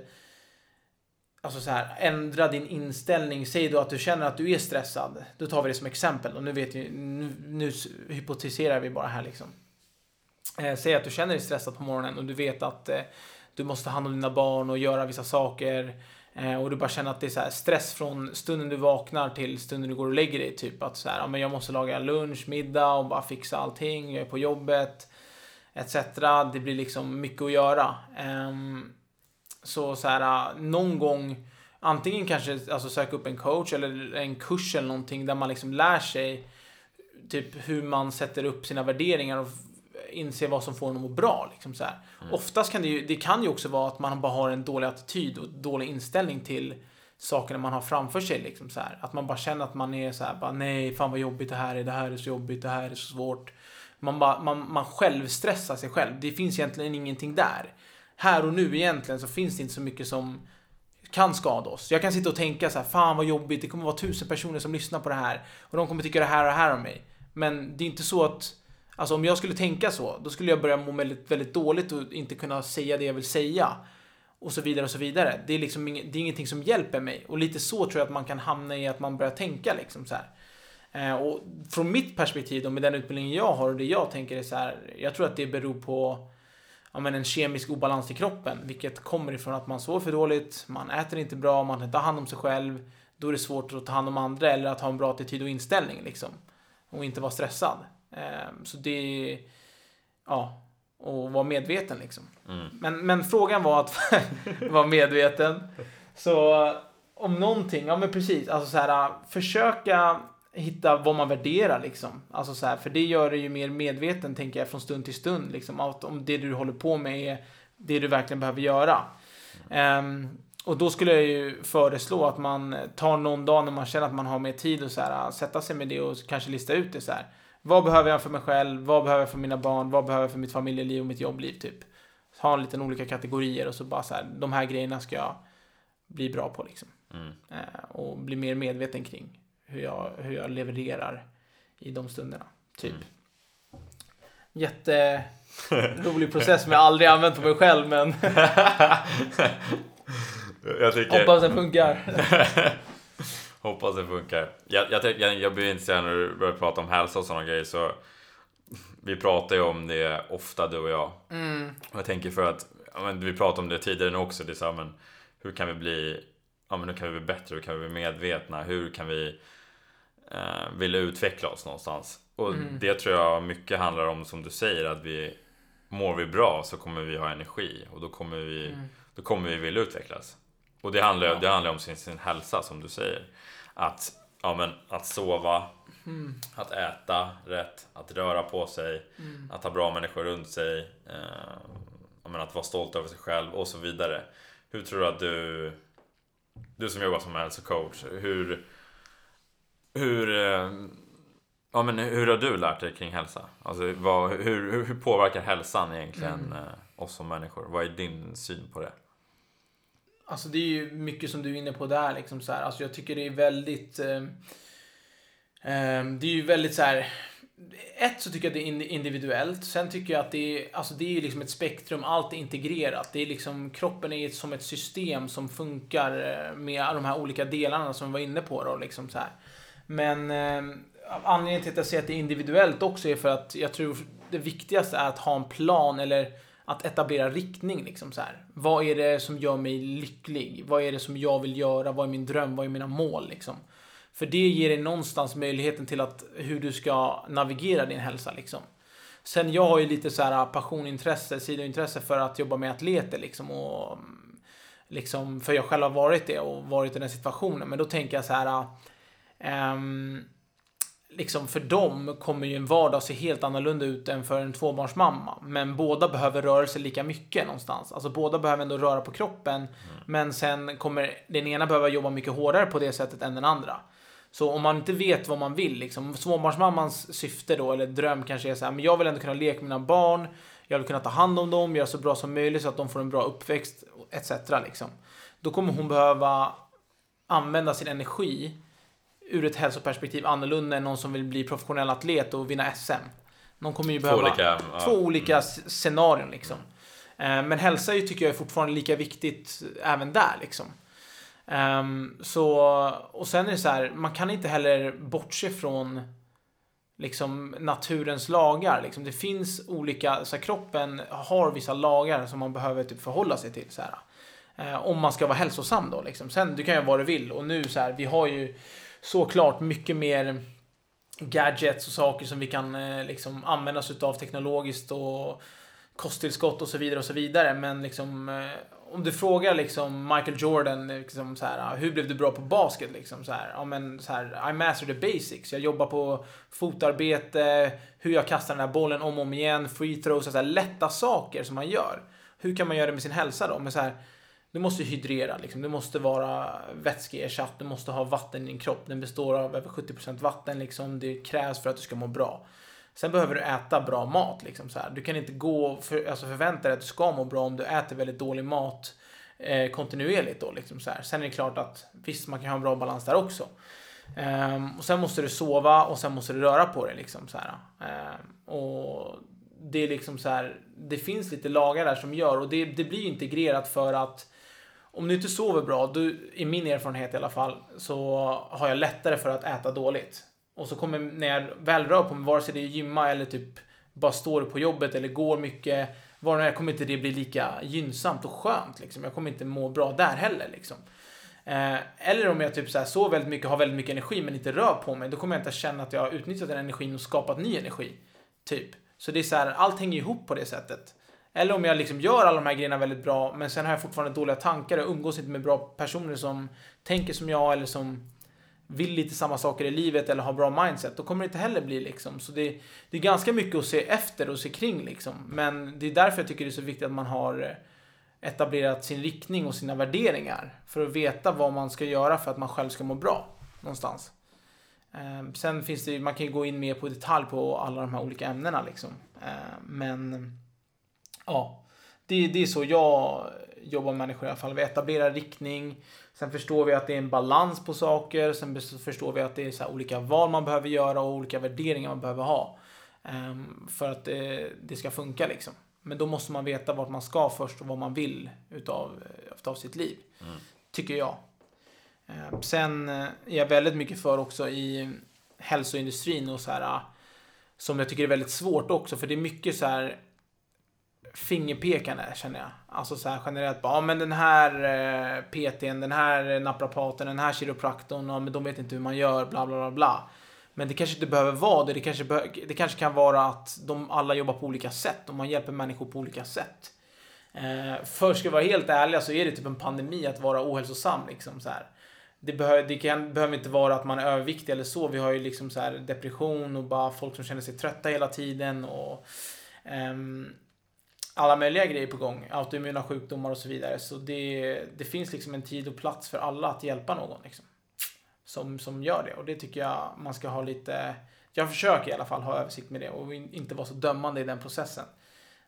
Alltså så här, ändra din inställning. Säg då att du känner att du är stressad. Då tar vi det som exempel. Och nu, vet vi, nu, nu hypotiserar vi bara här liksom. Eh, säg att du känner dig stressad på morgonen och du vet att eh, du måste ta hand om dina barn och göra vissa saker. Eh, och du bara känner att det är så här stress från stunden du vaknar till stunden du går och lägger dig. Typ att så här, ja, men jag måste laga lunch, middag och bara fixa allting. Jag är på jobbet. Etc. Det blir liksom mycket att göra. Ehm, så så här, någon gång antingen kanske alltså söka upp en coach eller en kurs eller någonting där man liksom lär sig typ hur man sätter upp sina värderingar och inser vad som får en att må bra. Liksom så här. Oftast kan det ju, det kan ju också vara att man bara har en dålig attityd och dålig inställning till sakerna man har framför sig. Liksom så här. Att man bara känner att man är så här, bara, nej, fan vad jobbigt det här är, det här är så jobbigt, det här är så svårt. Man, bara, man, man själv stressar sig själv. Det finns egentligen ingenting där. Här och nu egentligen så finns det inte så mycket som kan skada oss. Jag kan sitta och tänka så här, fan vad jobbigt, det kommer vara tusen personer som lyssnar på det här och de kommer tycka det här och det här om mig. Men det är inte så att, alltså om jag skulle tänka så, då skulle jag börja må väldigt, väldigt dåligt och inte kunna säga det jag vill säga. Och så vidare och så vidare. Det är liksom ing, det är ingenting som hjälper mig. Och lite så tror jag att man kan hamna i att man börjar tänka liksom så här. Eh, och från mitt perspektiv då, med den utbildningen jag har och det jag tänker är så här, jag tror att det beror på ja, men en kemisk obalans i kroppen, vilket kommer ifrån att man sover för dåligt, man äter inte bra, man tar hand om sig själv. Då är det svårt att ta hand om andra eller att ha en bra attityd och inställning liksom. Och inte vara stressad. Eh, så det ja, och vara medveten liksom. Mm. Men, men frågan var att vara medveten. Så om någonting, ja men precis, alltså så här, försöka hitta vad man värderar liksom. Alltså så här, för det gör det ju mer medveten tänker jag från stund till stund liksom. Att om det du håller på med är det du verkligen behöver göra. Ehm, och då skulle jag ju föreslå att man tar någon dag när man känner att man har mer tid och så här, sätta sig med det och kanske lista ut det så här. Vad behöver jag för mig själv? Vad behöver jag för mina barn? Vad behöver jag för mitt familjeliv och mitt jobbliv typ? Ha en liten olika kategorier och så bara så här, de här grejerna ska jag bli bra på liksom. Mm. Eh, och bli mer medveten kring hur jag, hur jag levererar i de stunderna. Typ. Mm. Jätterolig process som jag aldrig använt på mig själv men Jag tycker... hoppas den funkar. Hoppas det funkar. Jag, jag, jag, jag blir intresserad när du börjar prata om hälsa och sådana grejer. Så vi pratar ju om det ofta du och jag. Mm. Och jag tänker för att, men vi pratade om det tidigare nu också. Det är så här, men hur kan vi bli, ja men hur kan vi bli bättre? Hur kan vi bli medvetna? Hur kan vi eh, vilja utveckla oss någonstans? Och Mm. det tror jag mycket handlar om som du säger att vi mår vi bra så kommer vi ha energi och då kommer vi, Mm. då kommer vi vilja utvecklas. Och det handlar, Ja. det handlar om sin, sin hälsa som du säger. Att, ja, men, att sova, Mm. att äta rätt, att röra på sig, Mm. att ha bra människor runt sig, eh, att vara stolt över sig själv och så vidare. Hur tror du att du, du som jobbar som hälsocoach, hur, hur, eh, ja, men hur har du lärt dig kring hälsa? Alltså, vad, hur, hur, påverkar hälsan egentligen Mm. eh, oss som människor? Vad är din syn på det? Alltså det är ju mycket som du är inne på där liksom så här. Alltså jag tycker det är väldigt... Eh, eh, det är ju väldigt så här. Ett så tycker jag det är indi- individuellt. Sen tycker jag att det är, alltså det är liksom ett spektrum. Allt är integrerat. Det är liksom, kroppen är som ett system som funkar eh, med de här olika delarna som vi var inne på då liksom så här. Men eh, anledningen till att jag säger att det är individuellt också är för att jag tror det viktigaste är att ha en plan eller att etablera riktning. Liksom så här. Vad är det som gör mig lycklig? Vad är det som jag vill göra? Vad är min dröm? Vad är mina mål? Liksom? För det ger dig någonstans möjligheten till att hur du ska navigera din hälsa. Liksom. Sen jag har ju lite så här passionintresse, sidointresse för att jobba med atleter. Liksom, och, mm, liksom, för jag själv har varit det och varit i den situationen. Men då tänker jag så här ehm, liksom för dem kommer ju en vardag se helt annorlunda ut än för en tvåbarnsmamma. Men båda behöver rörelse lika mycket någonstans. Alltså båda behöver ändå röra på kroppen. Men sen kommer den ena behöva jobba mycket hårdare på det sättet än den andra. Så om man inte vet vad man vill, liksom, småbarnsmammans syfte då, eller dröm kanske är så här, men jag vill ändå kunna leka med mina barn, jag vill kunna ta hand om dem, göra så bra som möjligt så att de får en bra uppväxt, etc. Liksom. Då kommer hon behöva använda sin energi ur ett hälsoperspektiv annorlunda än någon som vill bli professionell atlet och vinna SM. Någon kommer ju Två behöva olika, ja. två olika s- scenarion liksom. Eh, Men hälsa ju, tycker jag är fortfarande lika viktigt även där liksom. Ehm, så, och sen är det så här, man kan inte heller bortse från liksom naturens lagar. Liksom. Det finns olika, så här, kroppen har vissa lagar som man behöver typ förhålla sig till. Så här. Eh, om man ska vara hälsosam då. Liksom. Sen, du kan göra vad du vill. Och nu så här, vi har ju såklart mycket mer gadgets och saker som vi kan eh, liksom använda oss utav teknologiskt och kosttillskott och så vidare och så vidare. Men liksom eh, om du frågar liksom Michael Jordan eh, liksom så här, hur blev du bra på basket liksom så här, ja men så här, I master the basics. Jag jobbar på fotarbete, hur jag kastar den här bollen om och om igen, free throws, så här, lätta saker som man gör. Hur kan man göra det med sin hälsa då? Men så här, du måste hydrera, liksom. du måste vara vätskeersatt, du måste ha vatten i din kropp. Den består av över 70% vatten, liksom. det krävs för att du ska må bra. Sen behöver du äta bra mat. Liksom, så här. Du kan inte gå för, alltså förvänta dig att du ska må bra om du äter väldigt dålig mat eh, kontinuerligt. Då, liksom, så här. Sen är det klart att visst, man kan ha en bra balans där också. Ehm, och sen måste du sova och sen måste du röra på dig. Liksom, så här. Ehm, och det är liksom så här, det finns lite lagar där som gör och det, det blir integrerat för att om du inte sover bra, du, i min erfarenhet i alla fall, så har jag lättare för att äta dåligt. Och så kommer, när jag väl rör på mig, vare sig det är gymma eller typ bara står på jobbet eller går mycket, var det nu är, kommer inte det bli lika gynnsamt och skönt liksom. Jag kommer inte må bra där heller liksom. Eh, eller om jag typ så här sover väldigt mycket, har väldigt mycket energi men inte rör på mig, då kommer jag inte känna att jag har utnyttjat den energin och skapat ny energi. Typ. Så det är så här, allt hänger ihop på det sättet. Eller om jag liksom gör alla de här grejerna väldigt bra, men sen har jag fortfarande dåliga tankar och umgås inte med bra personer som tänker som jag eller som vill lite samma saker i livet eller har bra mindset, då kommer det inte heller bli liksom. Så det, det är ganska mycket att se efter och se kring liksom. Men det är därför jag tycker det är så viktigt att man har etablerat sin riktning och sina värderingar för att veta vad man ska göra för att man själv ska må bra någonstans. Ehm, sen finns det man kan ju gå in mer på detalj på alla de här olika ämnena liksom. Ehm, men ja, det, det är så jag jobbar med människor i alla fall. Vi etablerar riktning. Sen förstår vi att det är en balans på saker. Sen förstår vi att det är så olika val man behöver göra och olika värderingar man behöver ha. Um, för att det, det, ska funka liksom. Men då måste man veta vart man ska först och vad man vill utav, utav sitt liv. Mm. Tycker jag. Um, sen är jag väldigt mycket för också i hälsoindustrin och så här som jag tycker är väldigt svårt också för det är mycket så här fingerpekande känner jag. Alltså så här generellt bara, ja men den här eh, PTn, den här naprapaten, den här kiropraktorn, ja men de vet inte hur man gör, bla bla bla bla. Men det kanske inte behöver vara det. Det kanske, det kanske kan vara att de alla jobbar på olika sätt och man hjälper människor på olika sätt. Eh, för ska vi vara helt ärliga så är det typ en pandemi att vara ohälsosam liksom så här. Det, behöver, det kan, behöver inte vara att man är överviktig eller så. Vi har ju liksom så här depression och bara folk som känner sig trötta hela tiden och ehm, alla möjliga grejer på gång. Autoimmuna sjukdomar och så vidare. Så det, det finns liksom en tid och plats för alla att hjälpa någon. Liksom, som, som gör det. Och det tycker jag man ska ha lite... Jag försöker i alla fall ha översikt med det och inte vara så dömande i den processen.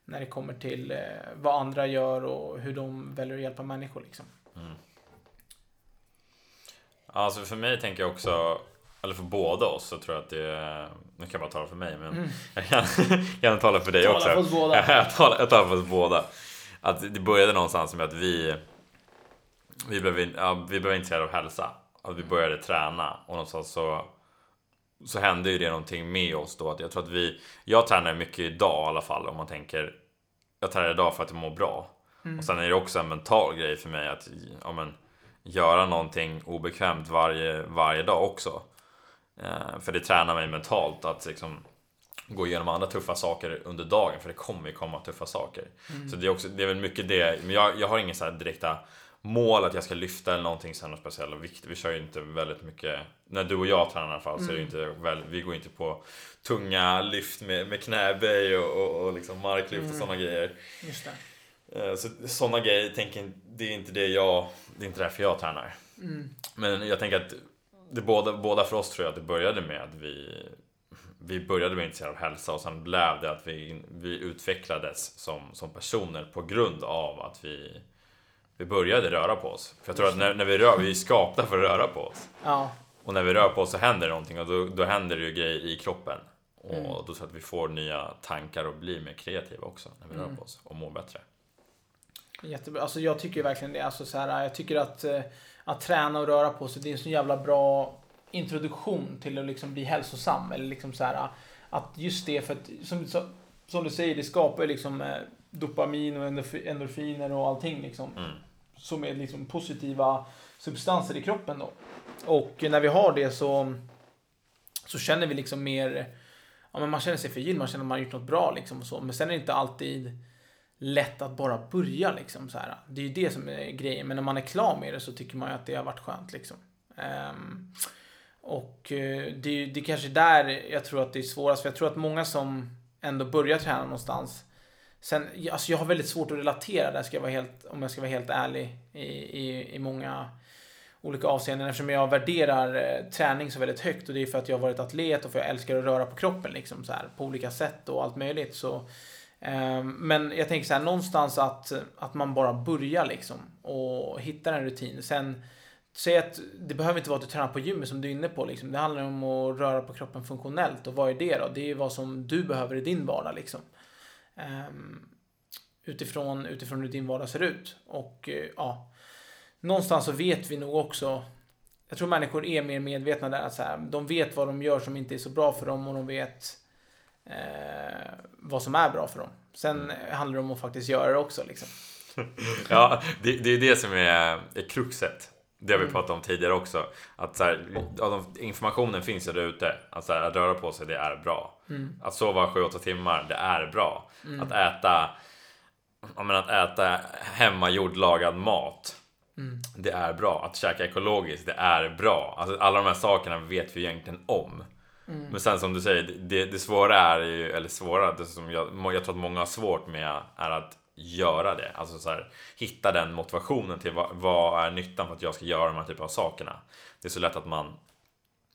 När det kommer till eh, vad andra gör och hur de väljer att hjälpa människor. Liksom. Mm. Alltså för mig tänker jag också eller för båda oss så tror jag att det är, nu kan jag bara tala för mig men mm. jag kan gärna tala för dig tala också. För oss båda. jag, talar, jag talar för oss båda. Att det började någonstans med att vi, vi, blev, ja, vi blev intresserade av hälsa. Att vi började träna och någonstans så, så hände ju det någonting med oss då. Att jag tror att vi, jag tränar mycket idag i alla fall om man tänker, jag tränar idag för att jag mår bra. Mm. Och sen är det också en mental grej för mig att ja, men, göra någonting obekvämt varje, varje dag också. Eh, för det tränar mig mentalt att liksom gå igenom andra tuffa saker under dagen, för det kommer ju komma tuffa saker. Mm. Så det är, också, det är väl mycket det, men jag, jag har inga så här direkta mål att jag ska lyfta eller någonting så här speciellt vikt. Vi kör ju inte väldigt mycket, när du och jag tränar i alla fall mm. så är det mm. inte väl, vi går inte på tunga lyft med, med knäböj och, och, och liksom marklyft mm. och sådana grejer. Just det. Eh, så sådana grejer, tänker, det är inte det jag, det är inte därför jag tränar. Mm. Men jag tänker att det båda, båda för oss tror jag att det började med att vi vi började med intresserade av hälsa och sen blev det att vi, vi utvecklades som, som personer på grund av att vi, vi började röra på oss. För jag tror att när, när vi rör, vi är skapta för att röra på oss. Ja. Och när vi rör på oss så händer det någonting och då, då händer det ju grejer i kroppen. Och mm. då tror jag att vi får nya tankar och blir mer kreativa också när vi mm. rör på oss och mår bättre. Jättebra. Alltså jag tycker verkligen det. Alltså så här, jag tycker att eh, att träna och röra på sig, det är en så jävla bra introduktion till att liksom bli hälsosam. Eller liksom så här, att just det, för att som, som du säger, det skapar liksom eh, dopamin och endorfiner och allting liksom. Mm. Som är liksom positiva substanser i kroppen då. Och när vi har det så, så känner vi liksom mer, ja men man känner sig förgylld, man känner att man har gjort något bra liksom och så. Men sen är det inte alltid lätt att bara börja liksom så här. Det är ju det som är grejen. Men när man är klar med det så tycker man ju att det har varit skönt liksom. Um, och det, det är kanske där jag tror att det är svårast. För jag tror att många som ändå börjar träna någonstans. Sen, alltså jag har väldigt svårt att relatera där, ska jag vara helt, om jag ska vara helt ärlig. I, i, i många olika avseenden eftersom jag värderar eh, träning så väldigt högt och det är för att jag har varit atlet och för att jag älskar att röra på kroppen liksom så här på olika sätt och allt möjligt så Ehm, men jag tänker så här, någonstans att, att man bara börjar liksom och hittar en rutin. Sen, säg att det behöver inte vara att du tränar på gymmet som du är inne på. Liksom. Det handlar om att röra på kroppen funktionellt. Och vad är det då? Det är vad som du behöver i din vardag. Liksom. Um, utifrån, utifrån hur din vardag ser ut. Och uh, ja, någonstans så vet vi nog också jag tror människor är mer medvetna där. Att så här, de vet vad de gör som inte är så bra för dem och de vet eh, vad som är bra för dem. Sen mm. handlar det om att faktiskt göra det också. Liksom. ja, det, det, är det som är, är kruxet. Det har vi mm. pratat om tidigare också. Att så här, informationen finns ju där ute. Att, så här, att röra på sig, det är bra. Mm. Att sova 7-8 timmar, det är bra. Mm. Att äta menar, att äta hemmagjord lagad mat. Mm. Det är bra. Att käka ekologiskt, det är bra. Alltså, alla de här sakerna vet vi egentligen om. Mm. Men sen som du säger, det, det svåra är ju, eller svåra, det som jag, jag tror att många har svårt med är att göra det. Alltså så här, hitta den motivationen till vad, vad är nyttan för att jag ska göra de här typen av sakerna. Det är så lätt att man,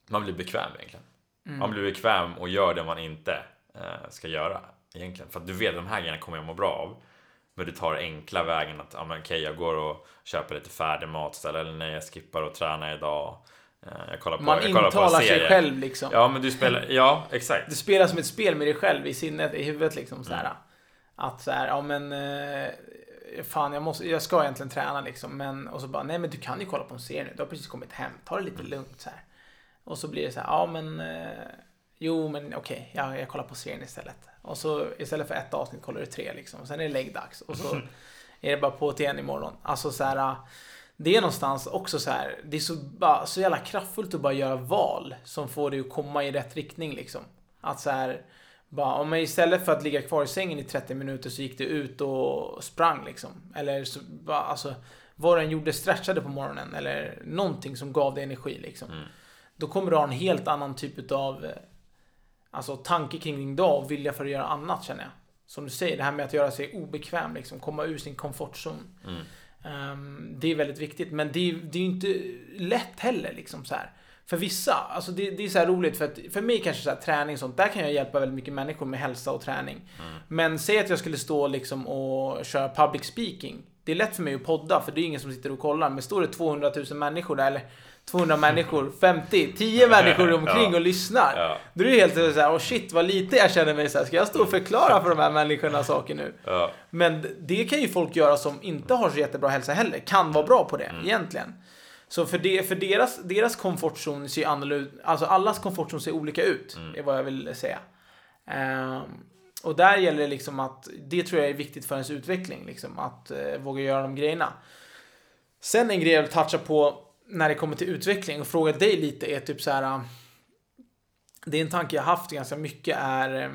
man blir bekväm egentligen. Mm. Man blir bekväm och gör det man inte eh, ska göra egentligen. För att du vet de här grejerna kommer jag må bra av. Men du tar enkla vägen att, ja men okej jag går och köper lite färdig mat istället. Eller nej jag skippar och tränar idag. Eh, jag kollar på, Man jag kollar på en intalar sig serie. själv liksom. Ja men du spelar, ja exakt. Du spelar som ett spel med dig själv i sinnet, i huvudet liksom så här. Mm. Att så här, ja men eh, Fan jag, måste, jag ska egentligen träna liksom men och så bara nej men du kan ju kolla på en serie nu. Du har precis kommit hem. Ta det lite lugnt så här. Och så blir det så här, ja men eh, Jo men okej, jag, jag kollar på serien istället. Och så istället för ett avsnitt kollar du tre liksom. Och sen är det läggdags. Och så är det bara på till igen imorgon. Alltså så här. Det är någonstans också så här. Det är så, bara, så jävla kraftfullt att bara göra val som får dig att komma i rätt riktning liksom. Att så här. Bara, om man istället för att ligga kvar i sängen i 30 minuter så gick du ut och sprang liksom. Eller så, bara, alltså, vad du än gjorde, stretchade på morgonen eller någonting som gav dig energi liksom. Mm. Då kommer du ha en helt annan typ av alltså, tanke kring din dag och vilja för att göra annat känner jag. Som du säger, det här med att göra sig obekväm, liksom, komma ur sin komfortzon. Mm. Ehm, det är väldigt viktigt, men det, är- det är ju inte lätt heller. Liksom, så här. För vissa, alltså det, det är så här roligt för att för mig kanske så här, träning och sånt, där kan jag hjälpa väldigt mycket människor med hälsa och träning. Men säg att jag skulle stå liksom och köra public speaking. Det är lätt för mig att podda för det är ingen som sitter och kollar. Men står det 200 000 människor där, eller 200 människor, 50, 10 människor omkring Ja. och lyssnar. Ja. Då är det helt så här, oh shit vad lite jag känner mig så här. Ska jag stå och förklara för de här människorna saker nu? Ja. Men det kan ju folk göra som inte har så jättebra hälsa heller. Kan vara bra på det egentligen. Så för, det, för deras, deras komfortzon ser annorlunda Alltså allas komfortzon ser olika ut. är vad jag vill säga. Ehm, och där gäller det liksom att det tror jag är viktigt för ens utveckling. Liksom, att eh, våga göra de grejerna. Sen en grej jag vill toucha på när det kommer till utveckling och fråga dig lite är typ så här. Äh, det är en tanke jag haft ganska mycket är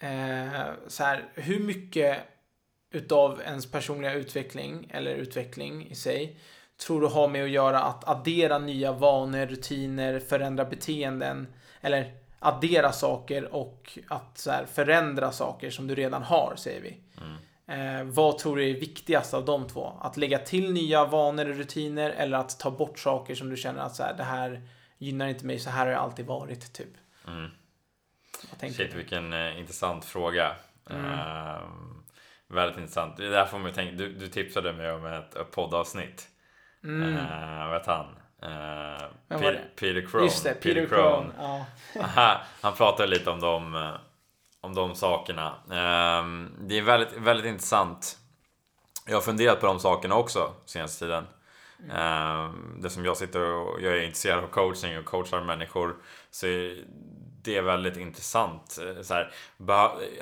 eh, så här, hur mycket utav ens personliga utveckling eller utveckling i sig tror du har med att göra att addera nya vanor, rutiner, förändra beteenden eller addera saker och att så här, förändra saker som du redan har, säger vi. Mm. Eh, vad tror du är viktigast av de två? Att lägga till nya vanor och rutiner eller att ta bort saker som du känner att så här, det här gynnar inte mig, så här har jag alltid varit, typ. Mm. Vad Shit vilken eh, intressant fråga. Mm. Ehm, väldigt intressant. Det är därför man tänka, du, du tipsade mig om ett, ett poddavsnitt. Mm. Uh, vad han? Uh, Peter? Peter Crone. Just det, Peter Crone. Ja. Aha, han pratar lite om de, om de sakerna. Ehm, det är väldigt, väldigt intressant. Jag har funderat på de sakerna också senaste tiden. Ehm, det som jag sitter och jag är intresserad av coaching och coachar människor. Så är det är väldigt intressant. Eh, så här,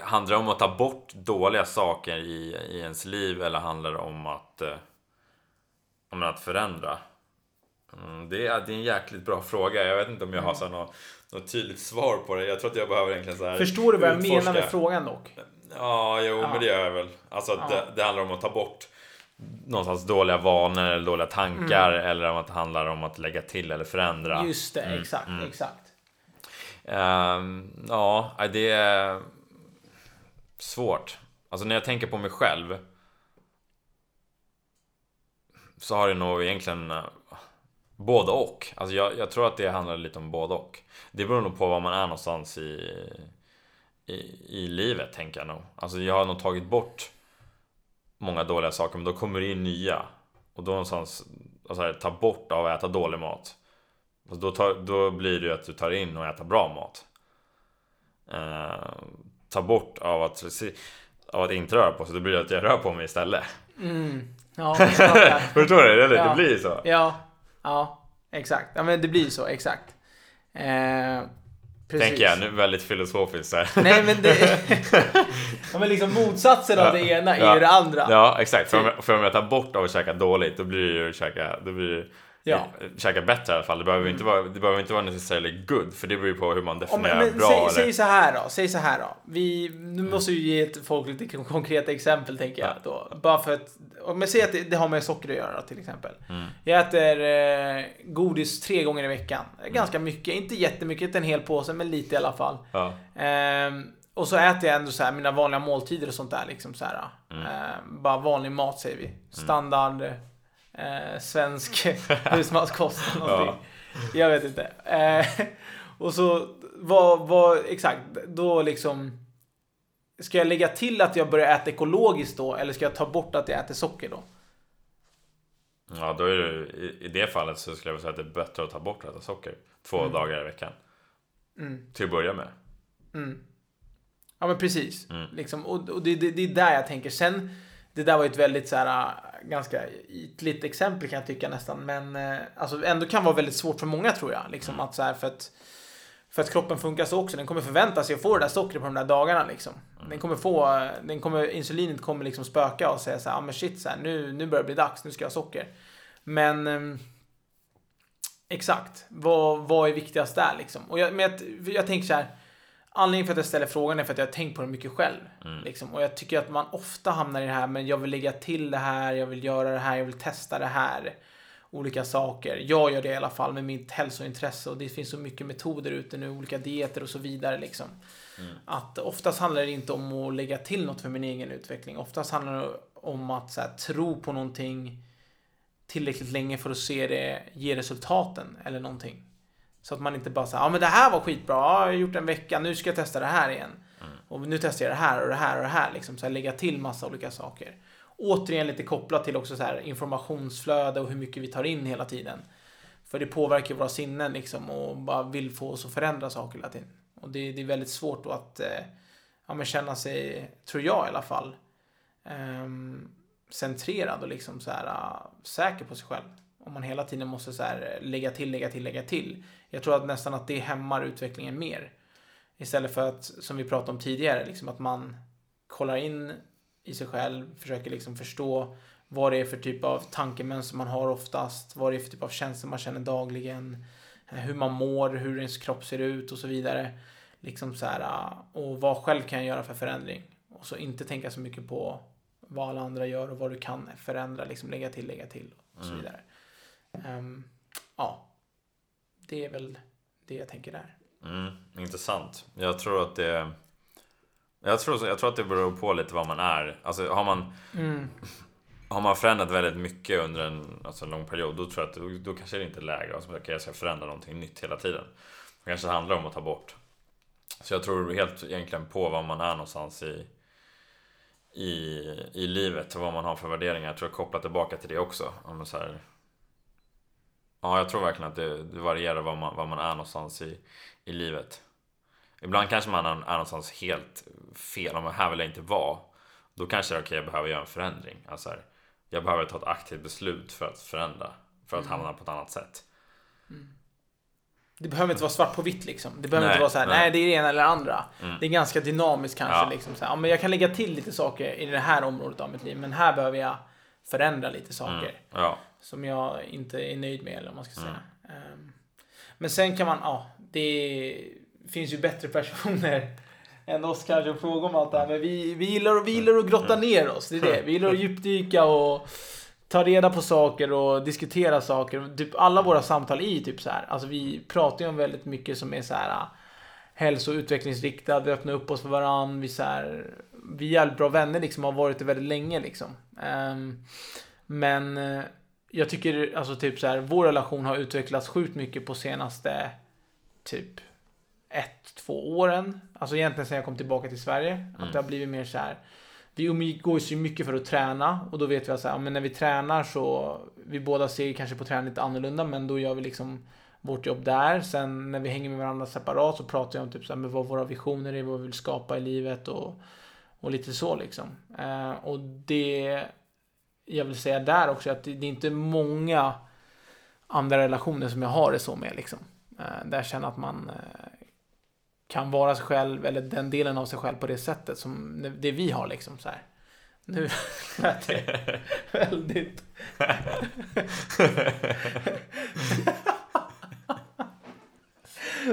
handlar det om att ta bort dåliga saker i, i ens liv eller handlar det om att, eh, om att förändra? Mm, det, är, det är en jäkligt bra fråga. Jag vet inte om jag har så här något, tydligt svar på det. Jag tror att jag behöver egentligen så här Förstår du vad jag utforska. menar med frågan dock? Ja, jo, Ja. men det gör jag väl. Alltså, Ja. det, det handlar om att ta bort någonstans dåliga vanor eller dåliga tankar Mm. eller om att det handlar om att lägga till eller förändra. Just det, Mm, exakt, mm. exakt. Ehm, ja, det är svårt. Alltså när jag tänker på mig själv så har det nog egentligen både och. Alltså jag, jag tror att det handlar lite om både och. Det beror nog på var man är någonstans i, i, i livet, tänker jag nog. Alltså jag har nog tagit bort många dåliga saker, men då kommer det in nya. Och då någonstans, alltså här, ta bort av att äta dålig mat. Och då, tar, då blir det ju att du tar in och äter bra mat. Eh, ta bort av att, av att inte röra på sig, då blir det att jag rör på mig istället. Mm. Ja. Förstår du? Eller? Ja. Det blir så. ja, ja, exakt. Ja, men det blir så, exakt. Eh, precis. Tänker jag nu väldigt filosofiskt här. Nej, men det... ja, men liksom motsatsen av det ena är Ja. ju det andra. Ja, exakt. För om, jag, för om jag tar bort av att käka dåligt, då blir det ju käka, då blir det Ja. käka bättre i alla fall. Det behöver inte vara, det behöver inte vara necessarily good, för det beror ju på hur man definierar men, bra säg, eller... säg så här då, säg så här då. Vi, nu måste vi ge folk lite kon- konkreta exempel tänker jag då. Bara för att, jag säger att det, det har med socker att göra till exempel. Mm. Jag äter eh, godis tre gånger i veckan. Ganska mycket, inte jättemycket, inte en hel påse, men lite i alla fall. Ja. Ehm, och så äter jag ändå så här mina vanliga måltider och sånt där liksom så här. Mm. Eh, bara vanlig mat säger vi. Standard eh, svensk husmanskost eller någonting. Jag vet inte. Eh, och så vad, vad, exakt, då liksom Ska jag lägga till att jag börjar äta ekologiskt då eller ska jag ta bort att jag äter socker då? Ja, då är det, i, det fallet så skulle jag säga att det är bättre att ta bort att äta socker två dagar i veckan. Mm. Till att börja med. Mm. Ja men precis. Mm. Liksom, och och det, det, det är där jag tänker. Sen, det där var ju ett väldigt så här, ganska ytligt exempel kan jag tycka nästan. Men äh, alltså, ändå kan vara väldigt svårt för många tror jag. Liksom, Mm. att, så här, för, att, för att kroppen funkar så också. Den kommer förvänta sig att få det där sockret på de där dagarna. Liksom. Mm. Den kommer få, den kommer, insulinet kommer liksom spöka och säga så här, ah, men shit, så här, nu, nu börjar det bli dags, nu ska jag ha socker. Men ehm, exakt, vad, vad är viktigast där liksom? Och jag, men jag, jag tänker så här, Anledningen för att jag ställer frågan är för att jag har tänkt på det mycket själv. Mm. Liksom. Och jag tycker att man ofta hamnar i det här, men jag vill lägga till det här, jag vill göra det här, jag vill testa det här. Olika saker. Jag gör det i alla fall med mitt hälsointresse och det finns så mycket metoder ute nu, olika dieter och så vidare. Liksom. Att oftast handlar det inte om att lägga till något för min egen utveckling. Oftast handlar det om att här, tro på någonting tillräckligt länge för att se det ge resultaten eller någonting. Så att man inte bara säger, ja men det här var skitbra, ja, jag har gjort en vecka, nu ska jag testa det här igen. Och nu testar jag det här och det här och det här, liksom så här, lägga till massa olika saker. Återigen lite kopplat till också så här informationsflöde och hur mycket vi tar in hela tiden. För det påverkar våra sinnen liksom och bara vill få oss att förändra saker hela tiden. Och det, det är väldigt svårt då att eh, ja, men känna sig, tror jag i alla fall, ehm, centrerad och liksom så här, äh, säker på sig själv. Om man hela tiden måste så här, lägga till, lägga till, lägga till. Jag tror att nästan att det hämmar utvecklingen mer. Istället för att, som vi pratade om tidigare, liksom att man kollar in i sig själv, försöker liksom förstå vad det är för typ av tankemönster man har oftast, vad det är för typ av känslor man känner dagligen, eh, hur man mår, hur ens kropp ser ut och så vidare. Liksom så här, äh, och vad själv kan jag göra för förändring? Och så inte tänka så mycket på vad alla andra gör och vad du kan förändra, liksom lägga till, lägga till och så Mm. vidare. Ehm, ja, det är väl det jag tänker där. Mm, intressant. Jag tror att det... Jag tror, jag tror att det beror på lite vad man är. Alltså har man, Mm. har man förändrat väldigt mycket under en, alltså en lång period, då tror jag att då, då kanske det inte är läge att okay, jag ska förändra någonting nytt hela tiden. Det kanske handlar om att ta bort. Så jag tror helt egentligen på vad man är någonstans i, i, i livet och vad man har för värderingar. Jag tror jag kopplar tillbaka till det också. Om så här, ja, jag tror verkligen att det, det varierar var man, var man är någonstans i, i livet. Ibland kanske man är någonstans helt fel, om här vill jag inte vara. Då kanske det är okej, jag behöver göra en förändring. Alltså här, jag behöver ta ett aktivt beslut för att förändra. För att hamna på ett annat sätt. Det behöver inte vara svart på vitt liksom. Det behöver Nej, inte vara så här, nej. nej. det är det ena eller det andra. Mm. Det är ganska dynamiskt kanske. Ja. Liksom, så här, ja, men jag kan lägga till lite saker i det här området av mitt liv, men här behöver jag förändra lite saker. Mm. Ja. Som jag inte är nöjd med eller vad man ska Mm. säga. Ehm, men sen kan man, ja, det finns ju bättre personer än oss kanske att fråga om allt det här. Men vi, vi, gillar, vi gillar att grotta Mm. ner oss, det är det. Vi gillar att djupdyka och ta reda på saker och diskutera saker. Typ alla våra samtal är typ så här. Alltså vi pratar ju om väldigt mycket som är så här hälso och utvecklingsriktad. Vi öppnar upp oss för varandra. Vi, så här, vi är jävligt bra vänner liksom, har varit det väldigt länge liksom. Ehm, men eh, jag tycker alltså typ så här, vår relation har utvecklats sjukt mycket på senaste typ ett, två åren. Alltså egentligen sen jag kom tillbaka till Sverige. Att det har blivit mer så här. Vi umgås ju mycket för att träna och då vet vi att så här, men när vi tränar så vi båda ser kanske på träning lite annorlunda men då gör vi liksom vårt jobb där. Sen när vi hänger med varandra separat så pratar jag om typ så här, med vad våra visioner är, vad vi vill skapa i livet och, och lite så liksom. Eh, och det jag vill säga där också att det, det är inte många andra relationer som jag har det så med liksom. Eh, där jag känner att man eh, kan vara sig själv eller den delen av sig själv på det sättet som det vi har liksom så här. Nu lät det väldigt...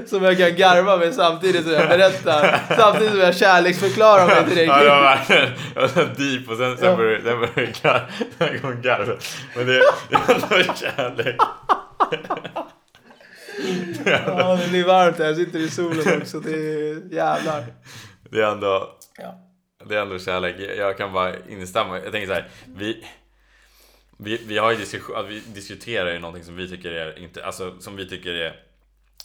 Som jag kan garva med samtidigt som jag berättar. Samtidigt som jag kärleksförklarar mig till dig. Ja, det var verkligen det var så deep och sen, sen Ja. började sen började gar- sen kom garvet. Men det, det var ändå kärlek. Ja, det blir varmt här. Jag sitter i solen också. Det är jävlar. det är ändå, Ja. det är ändå kärlek. Jag kan bara instämma. Jag tänker så här, vi, vi, vi har ju diskussion, vi diskuterar ju någonting som vi tycker är, inte, alltså, som vi tycker är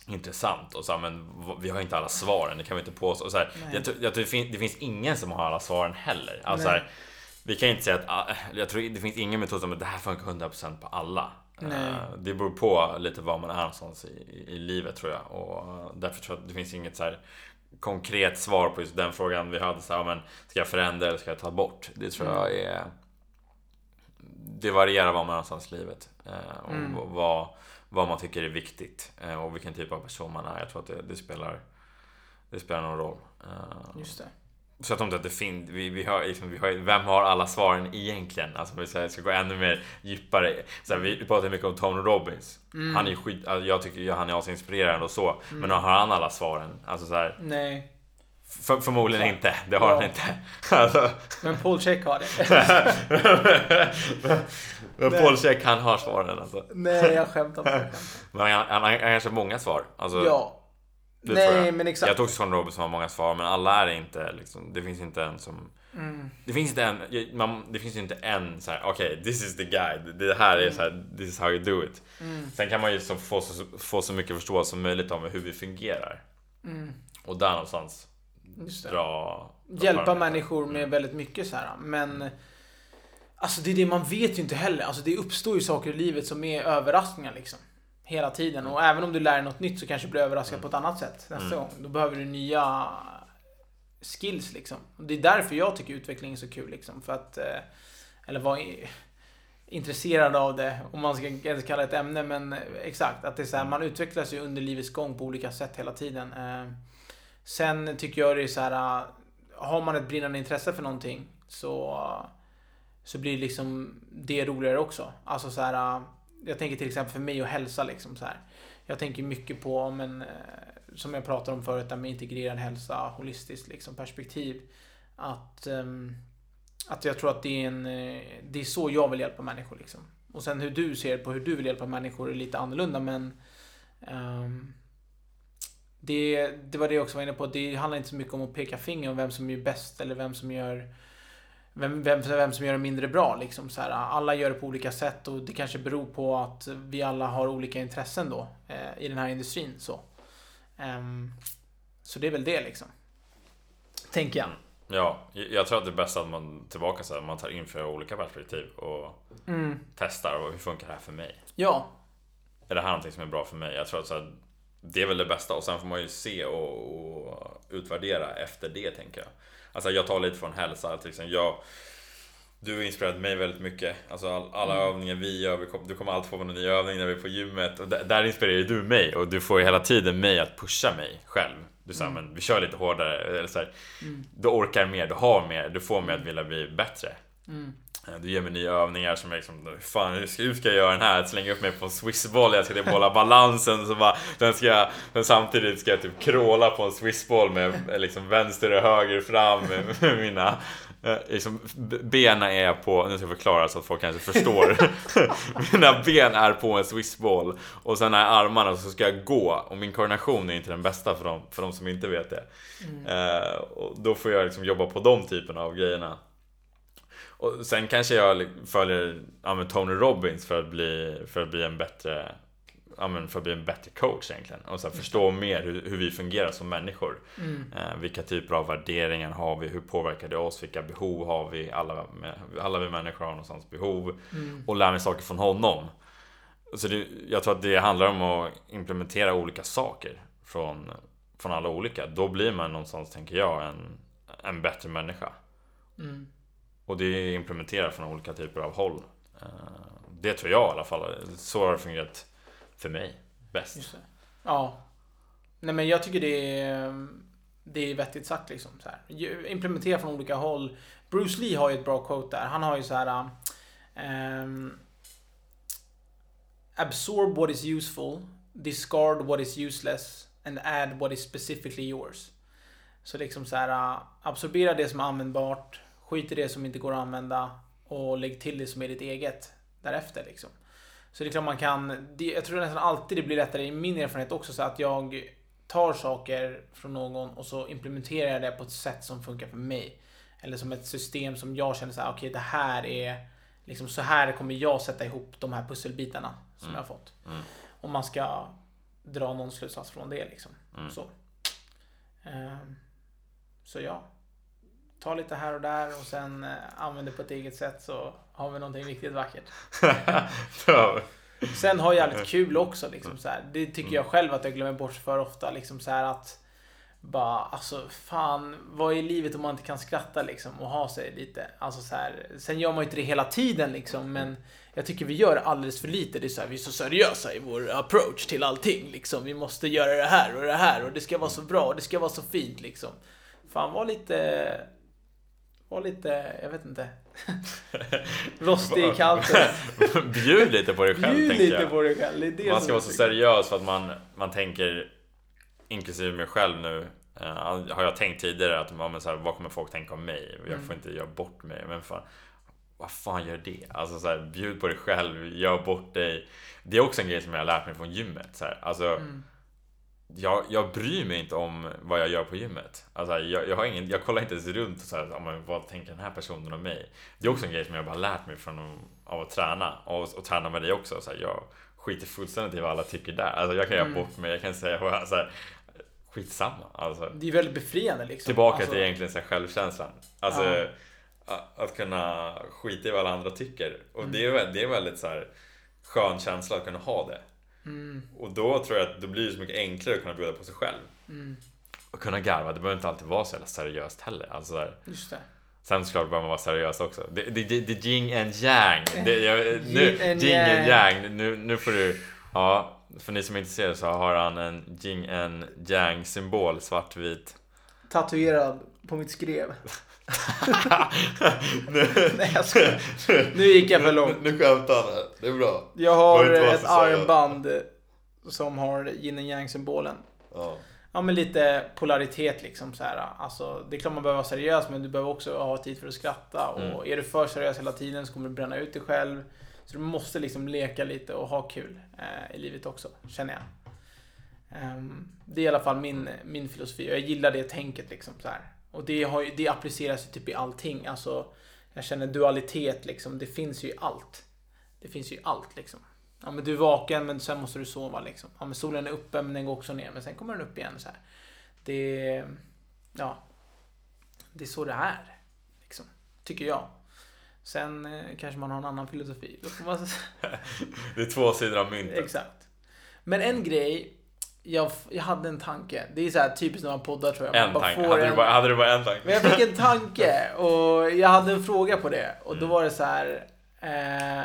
intressant och så men vi har inte alla svaren, det kan vi inte påstå. Och så här, jag, tror- jag tror det, finns, det finns ingen som har alla svaren heller. Alltså, här, vi kan inte säga att, ah, jag tror det finns ingen metod som att det här funkar 100% på alla. Nej. Eh, Det beror på lite var man är någonstans i, i, livet tror jag. Och därför tror jag att det finns inget så här konkret svar på just den frågan vi hade. Så här, men ska jag förändra eller ska jag ta bort? Det tror Mm. jag är... Det varierar var man är någonstans i livet. eh, Och Mm. vad, vad man tycker är viktigt. eh, Och vilken typ av person man är. Jag tror att det, det spelar det spelar någon roll. Eh, Just det. så jag tror inte att det finns, vi, vi har, liksom, vi har, vem har alla svaren egentligen? Alltså vi ska gå ännu mer djupare. Så här, vi pratar mycket om Tony Robbins. Mm. Han är skit, alltså, jag tycker han är asinspirerande och så. Men har han alla svaren? Alltså så här, Nej. För, förmodligen Ja. inte. Det har Ja. han inte. Alltså, Men Paul Check har det. men. Paul Check han har svaren alltså. Nej, jag skämtar bara. Men han, han, han har kanske många svar. Alltså, Ja. Nej, jag. men exakt. Jag tror också Tony Robbins har många svar, men alla är inte liksom, Det finns inte en som Mm. Det finns inte en, man, det finns inte en så här, okej, this is the guy, det här är så här, this is how you do it. Mm. Sen kan man ju så få, så, få så mycket förståelse som möjligt om hur vi fungerar. Mm. Och där någonstans. Dra... Hjälpa människor med väldigt mycket så här. Men Alltså det är det man vet ju inte heller. Alltså det uppstår ju saker i livet som är överraskningar liksom. Hela tiden. Och även om du lär dig något nytt så kanske du blir överraskad på ett annat sätt nästa Mm. gång. Då behöver du nya skills liksom. Och det är därför jag tycker utveckling är så kul liksom. För att, eh, eller i- intresserad av det, om man ska ens kalla det ett ämne. Men eh, exakt, att det är så här, man utvecklas ju under livets gång på olika sätt hela tiden. Sen tycker jag det är så här, äh, har man ett brinnande intresse för någonting så, äh, så blir liksom det roligare också. Alltså så här, äh, jag tänker till exempel för mig och hälsa liksom så här. Jag tänker mycket på, men, som jag pratade om förut, med integrerad hälsa, holistiskt liksom perspektiv. Att, ähm, att jag tror att det är, en, det är så jag vill hjälpa människor. Liksom. Och sen hur du ser på hur du vill hjälpa människor är lite annorlunda, men um, det, det var det jag också var inne på. Det handlar inte så mycket om att peka finger om vem som är bäst eller vem som gör vem, vem, vem som gör det mindre bra. Liksom, så här, alla gör det på olika sätt och det kanske beror på att vi alla har olika intressen då eh, i den här industrin. Så. Ehm, så det är väl det liksom. Tänker jag. Ja, jag tror att det är bäst att man tillbaka så här, man tar in för olika perspektiv och Mm. testar och hur funkar det här för mig? Ja, Är det här någonting som är bra för mig? Jag tror att så här, det är väl det bästa och sen får man ju se och, och utvärdera efter det tänker jag. Alltså jag tar lite från hälsa, till exempel jag du har inspirerat mig väldigt mycket. Alltså all, alla Mm. övningar vi gör, vi kom, du kommer alltid få en ny övning när vi är på gymmet. Och där, där inspirerar du mig och du får ju hela tiden mig att pusha mig själv. Du säger Mm. men vi kör lite hårdare. Eller så här, Mm. Du orkar mer, du har mer, du får mig att vilja bli bättre. Mm. Eh, Du ger mig nya övningar som är liksom, fan hur ska, hur ska jag göra den här? Slänga upp mig på en swissboll, jag ska typ hålla balansen så bara, den ska jag, samtidigt ska jag typ kråla på en swissboll med eh, liksom vänster och höger fram med, mina eh, liksom, benen är på, nu ska jag förklara så att folk kanske förstår. mina ben är på en swissboll och sen är armarna så ska jag gå och min koordination är inte den bästa för de, för de som inte vet det. Mm. Eh, och då får jag liksom jobba på de typerna av grejerna. Och sen kanske jag följer ja, Tony Robbins för att bli, för att bli en bättre Ja, men för att bli en bättre coach egentligen. Och så här, förstå mer hur, hur vi fungerar som människor. Mm. Eh, vilka typer av värderingar har vi? Hur påverkar det oss? Vilka behov har vi? Alla, alla vi människor har någonstans behov. Mm. Och lär mig saker från honom. Så det, jag tror att det handlar om att implementera olika saker från, från alla olika. Då blir man någonstans, tänker jag, en, en bättre människa. Mm. Och det är implementerat från olika typer av håll. Eh, det tror jag i alla fall. Så har det fungerat för mig bäst. Ja. Nej men jag tycker det är, det är vettigt sagt liksom. Så här. Implementera från olika håll. Bruce Lee har ju ett bra quote där. Han har ju så här. Um, absorb what is useful, discard what is useless and add what is specifically yours. Så liksom så här, absorbera det som är användbart, skit i det som inte går att använda och lägg till det som är ditt eget därefter liksom. Så det är klart man kan, jag tror nästan alltid det blir lättare i min erfarenhet också så att jag tar saker från någon och så implementerar jag det på ett sätt som funkar för mig. Eller som ett system som jag känner så här, okej okay, det här är liksom så här kommer jag sätta ihop de här pusselbitarna som Mm. jag har fått. Mm. Om man ska dra någon slutsats från det liksom. Mm. Så. Ehm, så ja. Ta lite här och där och sen eh, använd det på ett eget sätt så har vi någonting riktigt vackert. Sen har jag jävligt kul också liksom så här. Det tycker Mm. jag själv att jag glömmer bort för ofta liksom så här att bara alltså fan vad är livet om man inte kan skratta liksom och ha sig lite. Alltså så här. Sen gör man ju inte det hela tiden liksom men jag tycker vi gör alldeles för lite. Det är så här, vi är så seriösa i vår approach till allting liksom. Vi måste göra det här och det här och det ska vara så bra och det ska vara så fint liksom. Fan var lite var lite, jag vet inte. Rostig i kanten. Bjud lite på dig själv Bjud tänker lite jag. på dig själv. Det är det Man ska vara så seriös för att man, man tänker, inklusive mig själv nu, eh, har jag tänkt tidigare att men så här, vad kommer folk tänka om mig? Jag får Mm. inte göra bort mig. Men fan, vad fan gör det? Alltså så här, bjud på dig själv, gör bort dig. Det är också en grej som jag har lärt mig från gymmet. Så här. Alltså, Mm. Jag, jag bryr mig inte om vad jag gör på gymmet. Alltså, jag, jag, har ingen, jag kollar inte ens runt och så här, "Ja, men vad tänker den här personen om mig? Det är också en grej som jag bara lärt mig från att- av att träna och, och träna med dig också. Så här, jag skiter fullständigt i vad alla tycker där. Alltså, jag kan göra Mm. bort mig, jag kan säga så här, skitsamma. Alltså, Det är väldigt befriande liksom. tillbaka alltså, till egentligen så här, självkänslan. Alltså, Ja. att, att kunna skita i vad alla andra tycker. Och Mm. det är, det är väldigt så här, skön känsla att kunna ha det. Mm, Och då tror jag att det blir så mycket enklare att kunna bjuda på sig själv. mm, Och kunna garva, det behöver inte alltid vara så jävla seriöst heller. Alltså där. just det. Sen såklart behöver man vara seriös också. Det, är yin and yang. Det, jag, nu, and yin and yang. yang. Nu, nu får du... Ja, för ni som är intresserade så har han en yin and yang symbol, svartvit. Tatuerad på mitt skrev. nu, Nej, jag skojar. Nu gick jag för långt. Nu skämtar han. Det är bra. Jag har ett armband som har yin and yang symbolen. Ja. Ja men lite polaritet liksom så här. Alltså det är klart man behöver vara seriös men du behöver också ha tid för att skratta. Och Mm. är du för seriös hela tiden så kommer du bränna ut dig själv. Så du måste liksom leka lite och ha kul eh, i livet också, känner jag. Ehm, det är i alla fall min, min filosofi och jag gillar det tänket liksom så här. Och det, har ju, det appliceras ju typ i allting. Alltså, jag känner dualitet liksom. Det finns ju i allt. Det finns ju i allt liksom. Ja men du är vaken men sen måste du sova liksom. Ja men solen är uppe men den går också ner men sen kommer den upp igen så här. Det... Ja. Det är så det är. Liksom. Tycker jag. Sen eh, kanske man har en annan filosofi. Då får man... Det är två sidor av myntet. Exakt. Men en grej. Jag, jag hade en tanke. Det är så här typiskt när man poddar tror jag. En Man bara tanke. får Hade, en- du bara, hade du bara en tanke? men jag fick en tanke och jag hade en fråga på det. Och då Mm. var det så här. Eh,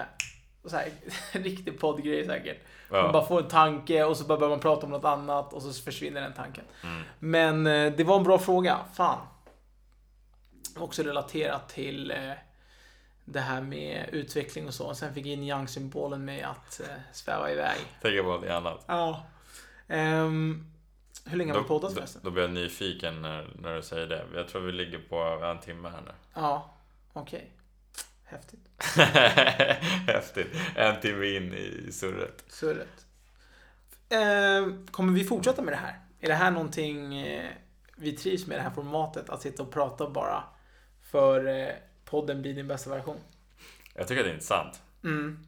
så här en riktig poddgrej säkert. Man bara får en tanke och så börjar man prata om något annat och så försvinner den tanken. Mm. Men eh, det var en bra fråga. Fan. Också relaterat till eh, det här med utveckling och så. Och sen fick yin yang symbolen med att eh, sväva iväg. Tänker på något annat. Ja. Ehm, hur länge har vi Då, poddat då, förresten? då blir jag nyfiken när, när du säger det. Jag tror vi ligger på en timme här nu. Ja, okej. Häftigt. Häftigt. En timme in i surret. Surret. Ehm, kommer vi fortsätta med det här? Är det här någonting eh, vi trivs med det här formatet? Att sitta och prata bara för eh, podden blir din bästa version? Jag tycker att det är intressant. Mm.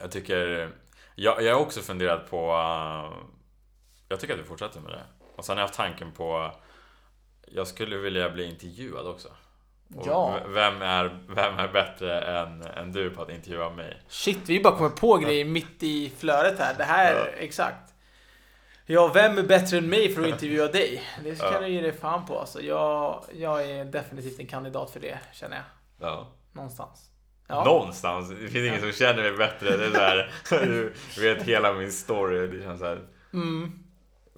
Jag tycker... Jag, jag har också funderat på... uh, jag tycker att vi fortsätter med det. Och sen har jag haft tanken på... Jag skulle vilja bli intervjuad också. Och Ja. Vem är, vem är bättre än, än du på att intervjua mig? Shit, vi bara kommer på grejer mitt i flödet här. Det här, Ja. exakt. Ja, vem är bättre än mig för att intervjua dig? Det kan Ja. du ge dig fan på. Alltså, jag, jag är definitivt en kandidat för det, känner jag. Ja. Någonstans. Ja. Någonstans. Det finns ingen som känner mig bättre. Det är så här, du vet hela min story. Det känns så här Mm.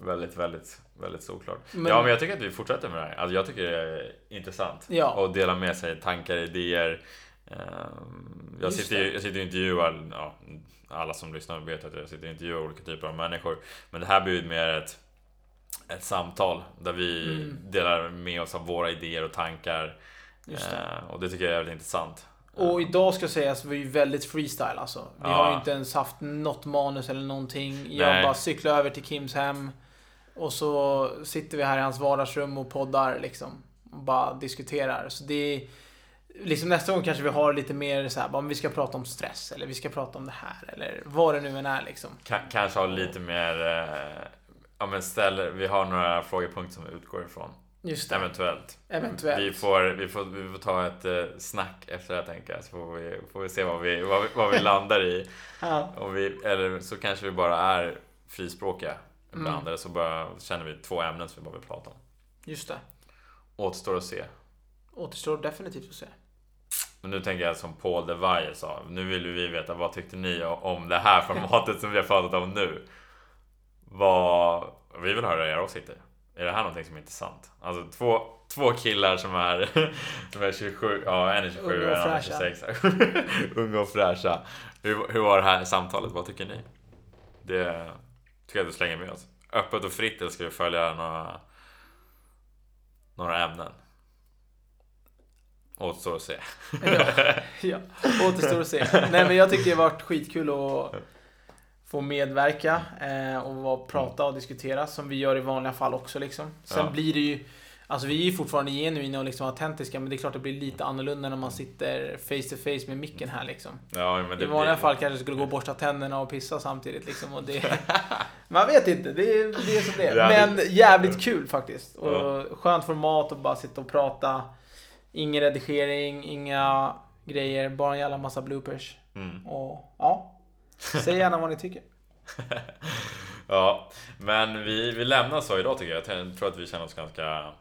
Väldigt, väldigt, väldigt såklart. Men- Ja, men jag tycker att vi fortsätter med det här. Alltså, jag tycker det är intressant. Ja. att dela med sig tankar, idéer. Ehm, Jag sitter, ju- jag sitter och intervjuar, ja, alla som lyssnar vet att jag sitter och intervjuar olika typer av människor. Men det här blir ju mer ett, ett samtal där vi Mm. delar med oss av våra idéer och tankar. Det. Ehm, Och det tycker jag är väldigt intressant. Och idag ska sägas, vi är väldigt freestyle alltså. Vi Ja. har ju inte ens haft något manus eller någonting. Jag Nej. bara cyklar över till Kims hem. Och så sitter vi här i hans vardagsrum och poddar liksom. Och bara diskuterar. Så det är, liksom nästa gång kanske vi har lite mer så här, om vi ska prata om stress eller vi ska prata om det här eller vad det nu än är liksom. K kanske ha lite mer, eh, ja men ställer, vi har några frågepunkter som vi utgår ifrån. Just det. Eventuellt. Eventuellt. Vi får, vi får, vi får ta ett eh, snack efter det tänker jag, så får vi, får vi se vad vi, vad vi, vad vi landar i. Ja. Om vi, eller så kanske vi bara är frispråkiga Mm. eller så bara känner vi två ämnen som vi bara vill prata om. Just det. Återstår att se. Återstår definitivt att se. Men nu tänker jag som Paul de Valle sa, nu vill vi veta vad tyckte ni om det här formatet som vi har pratat om nu? Vad, vi vill höra era åsikter. Är det här någonting som är intressant? Alltså två, två killar som är, som är 27, ja en är 27 Unga och en är fräscha. 26. Unga och fräscha. Hur, hur var det här samtalet? Vad tycker ni? Det tycker jag att du slänger med oss. Öppet och fritt eller ska vi följa några, några ämnen? Återstår att se. Ja, ja. återstår att se. Nej men jag tycker det har varit skitkul att få medverka eh, och prata och diskutera som vi gör i vanliga fall också liksom. Sen Ja. blir det ju Alltså vi är ju fortfarande genuina och liksom autentiska men det är klart det blir lite annorlunda när man sitter face to face med micken här liksom. Ja, men det I vanliga blir- fall kanske skulle gå och borsta tänderna och pissa samtidigt liksom. Och det, man vet inte, det är, det är som det är. Men jävligt kul faktiskt. Och Ja. skönt format och bara sitta och prata. Ingen redigering, inga grejer, bara en jävla massa bloopers. Mm. Och ja, säg gärna vad ni tycker. Ja, men vi, vi lämnar så idag tycker jag. Jag tror att vi känner oss ganska,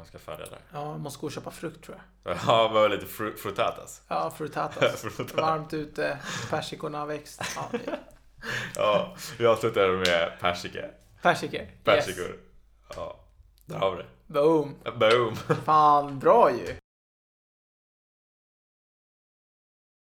ganska färdiga där. Ja, jag måste gå och köpa frukt tror jag. Ja, vi var lite fru, frutatas. Ja, frutatas. Frutatas. Varmt ute, persikorna har växt. Ja, det- Ja, jag slutar med persika. persikor. Yes. Ja, där har vi det. Boom. Boom! Fan, bra ju.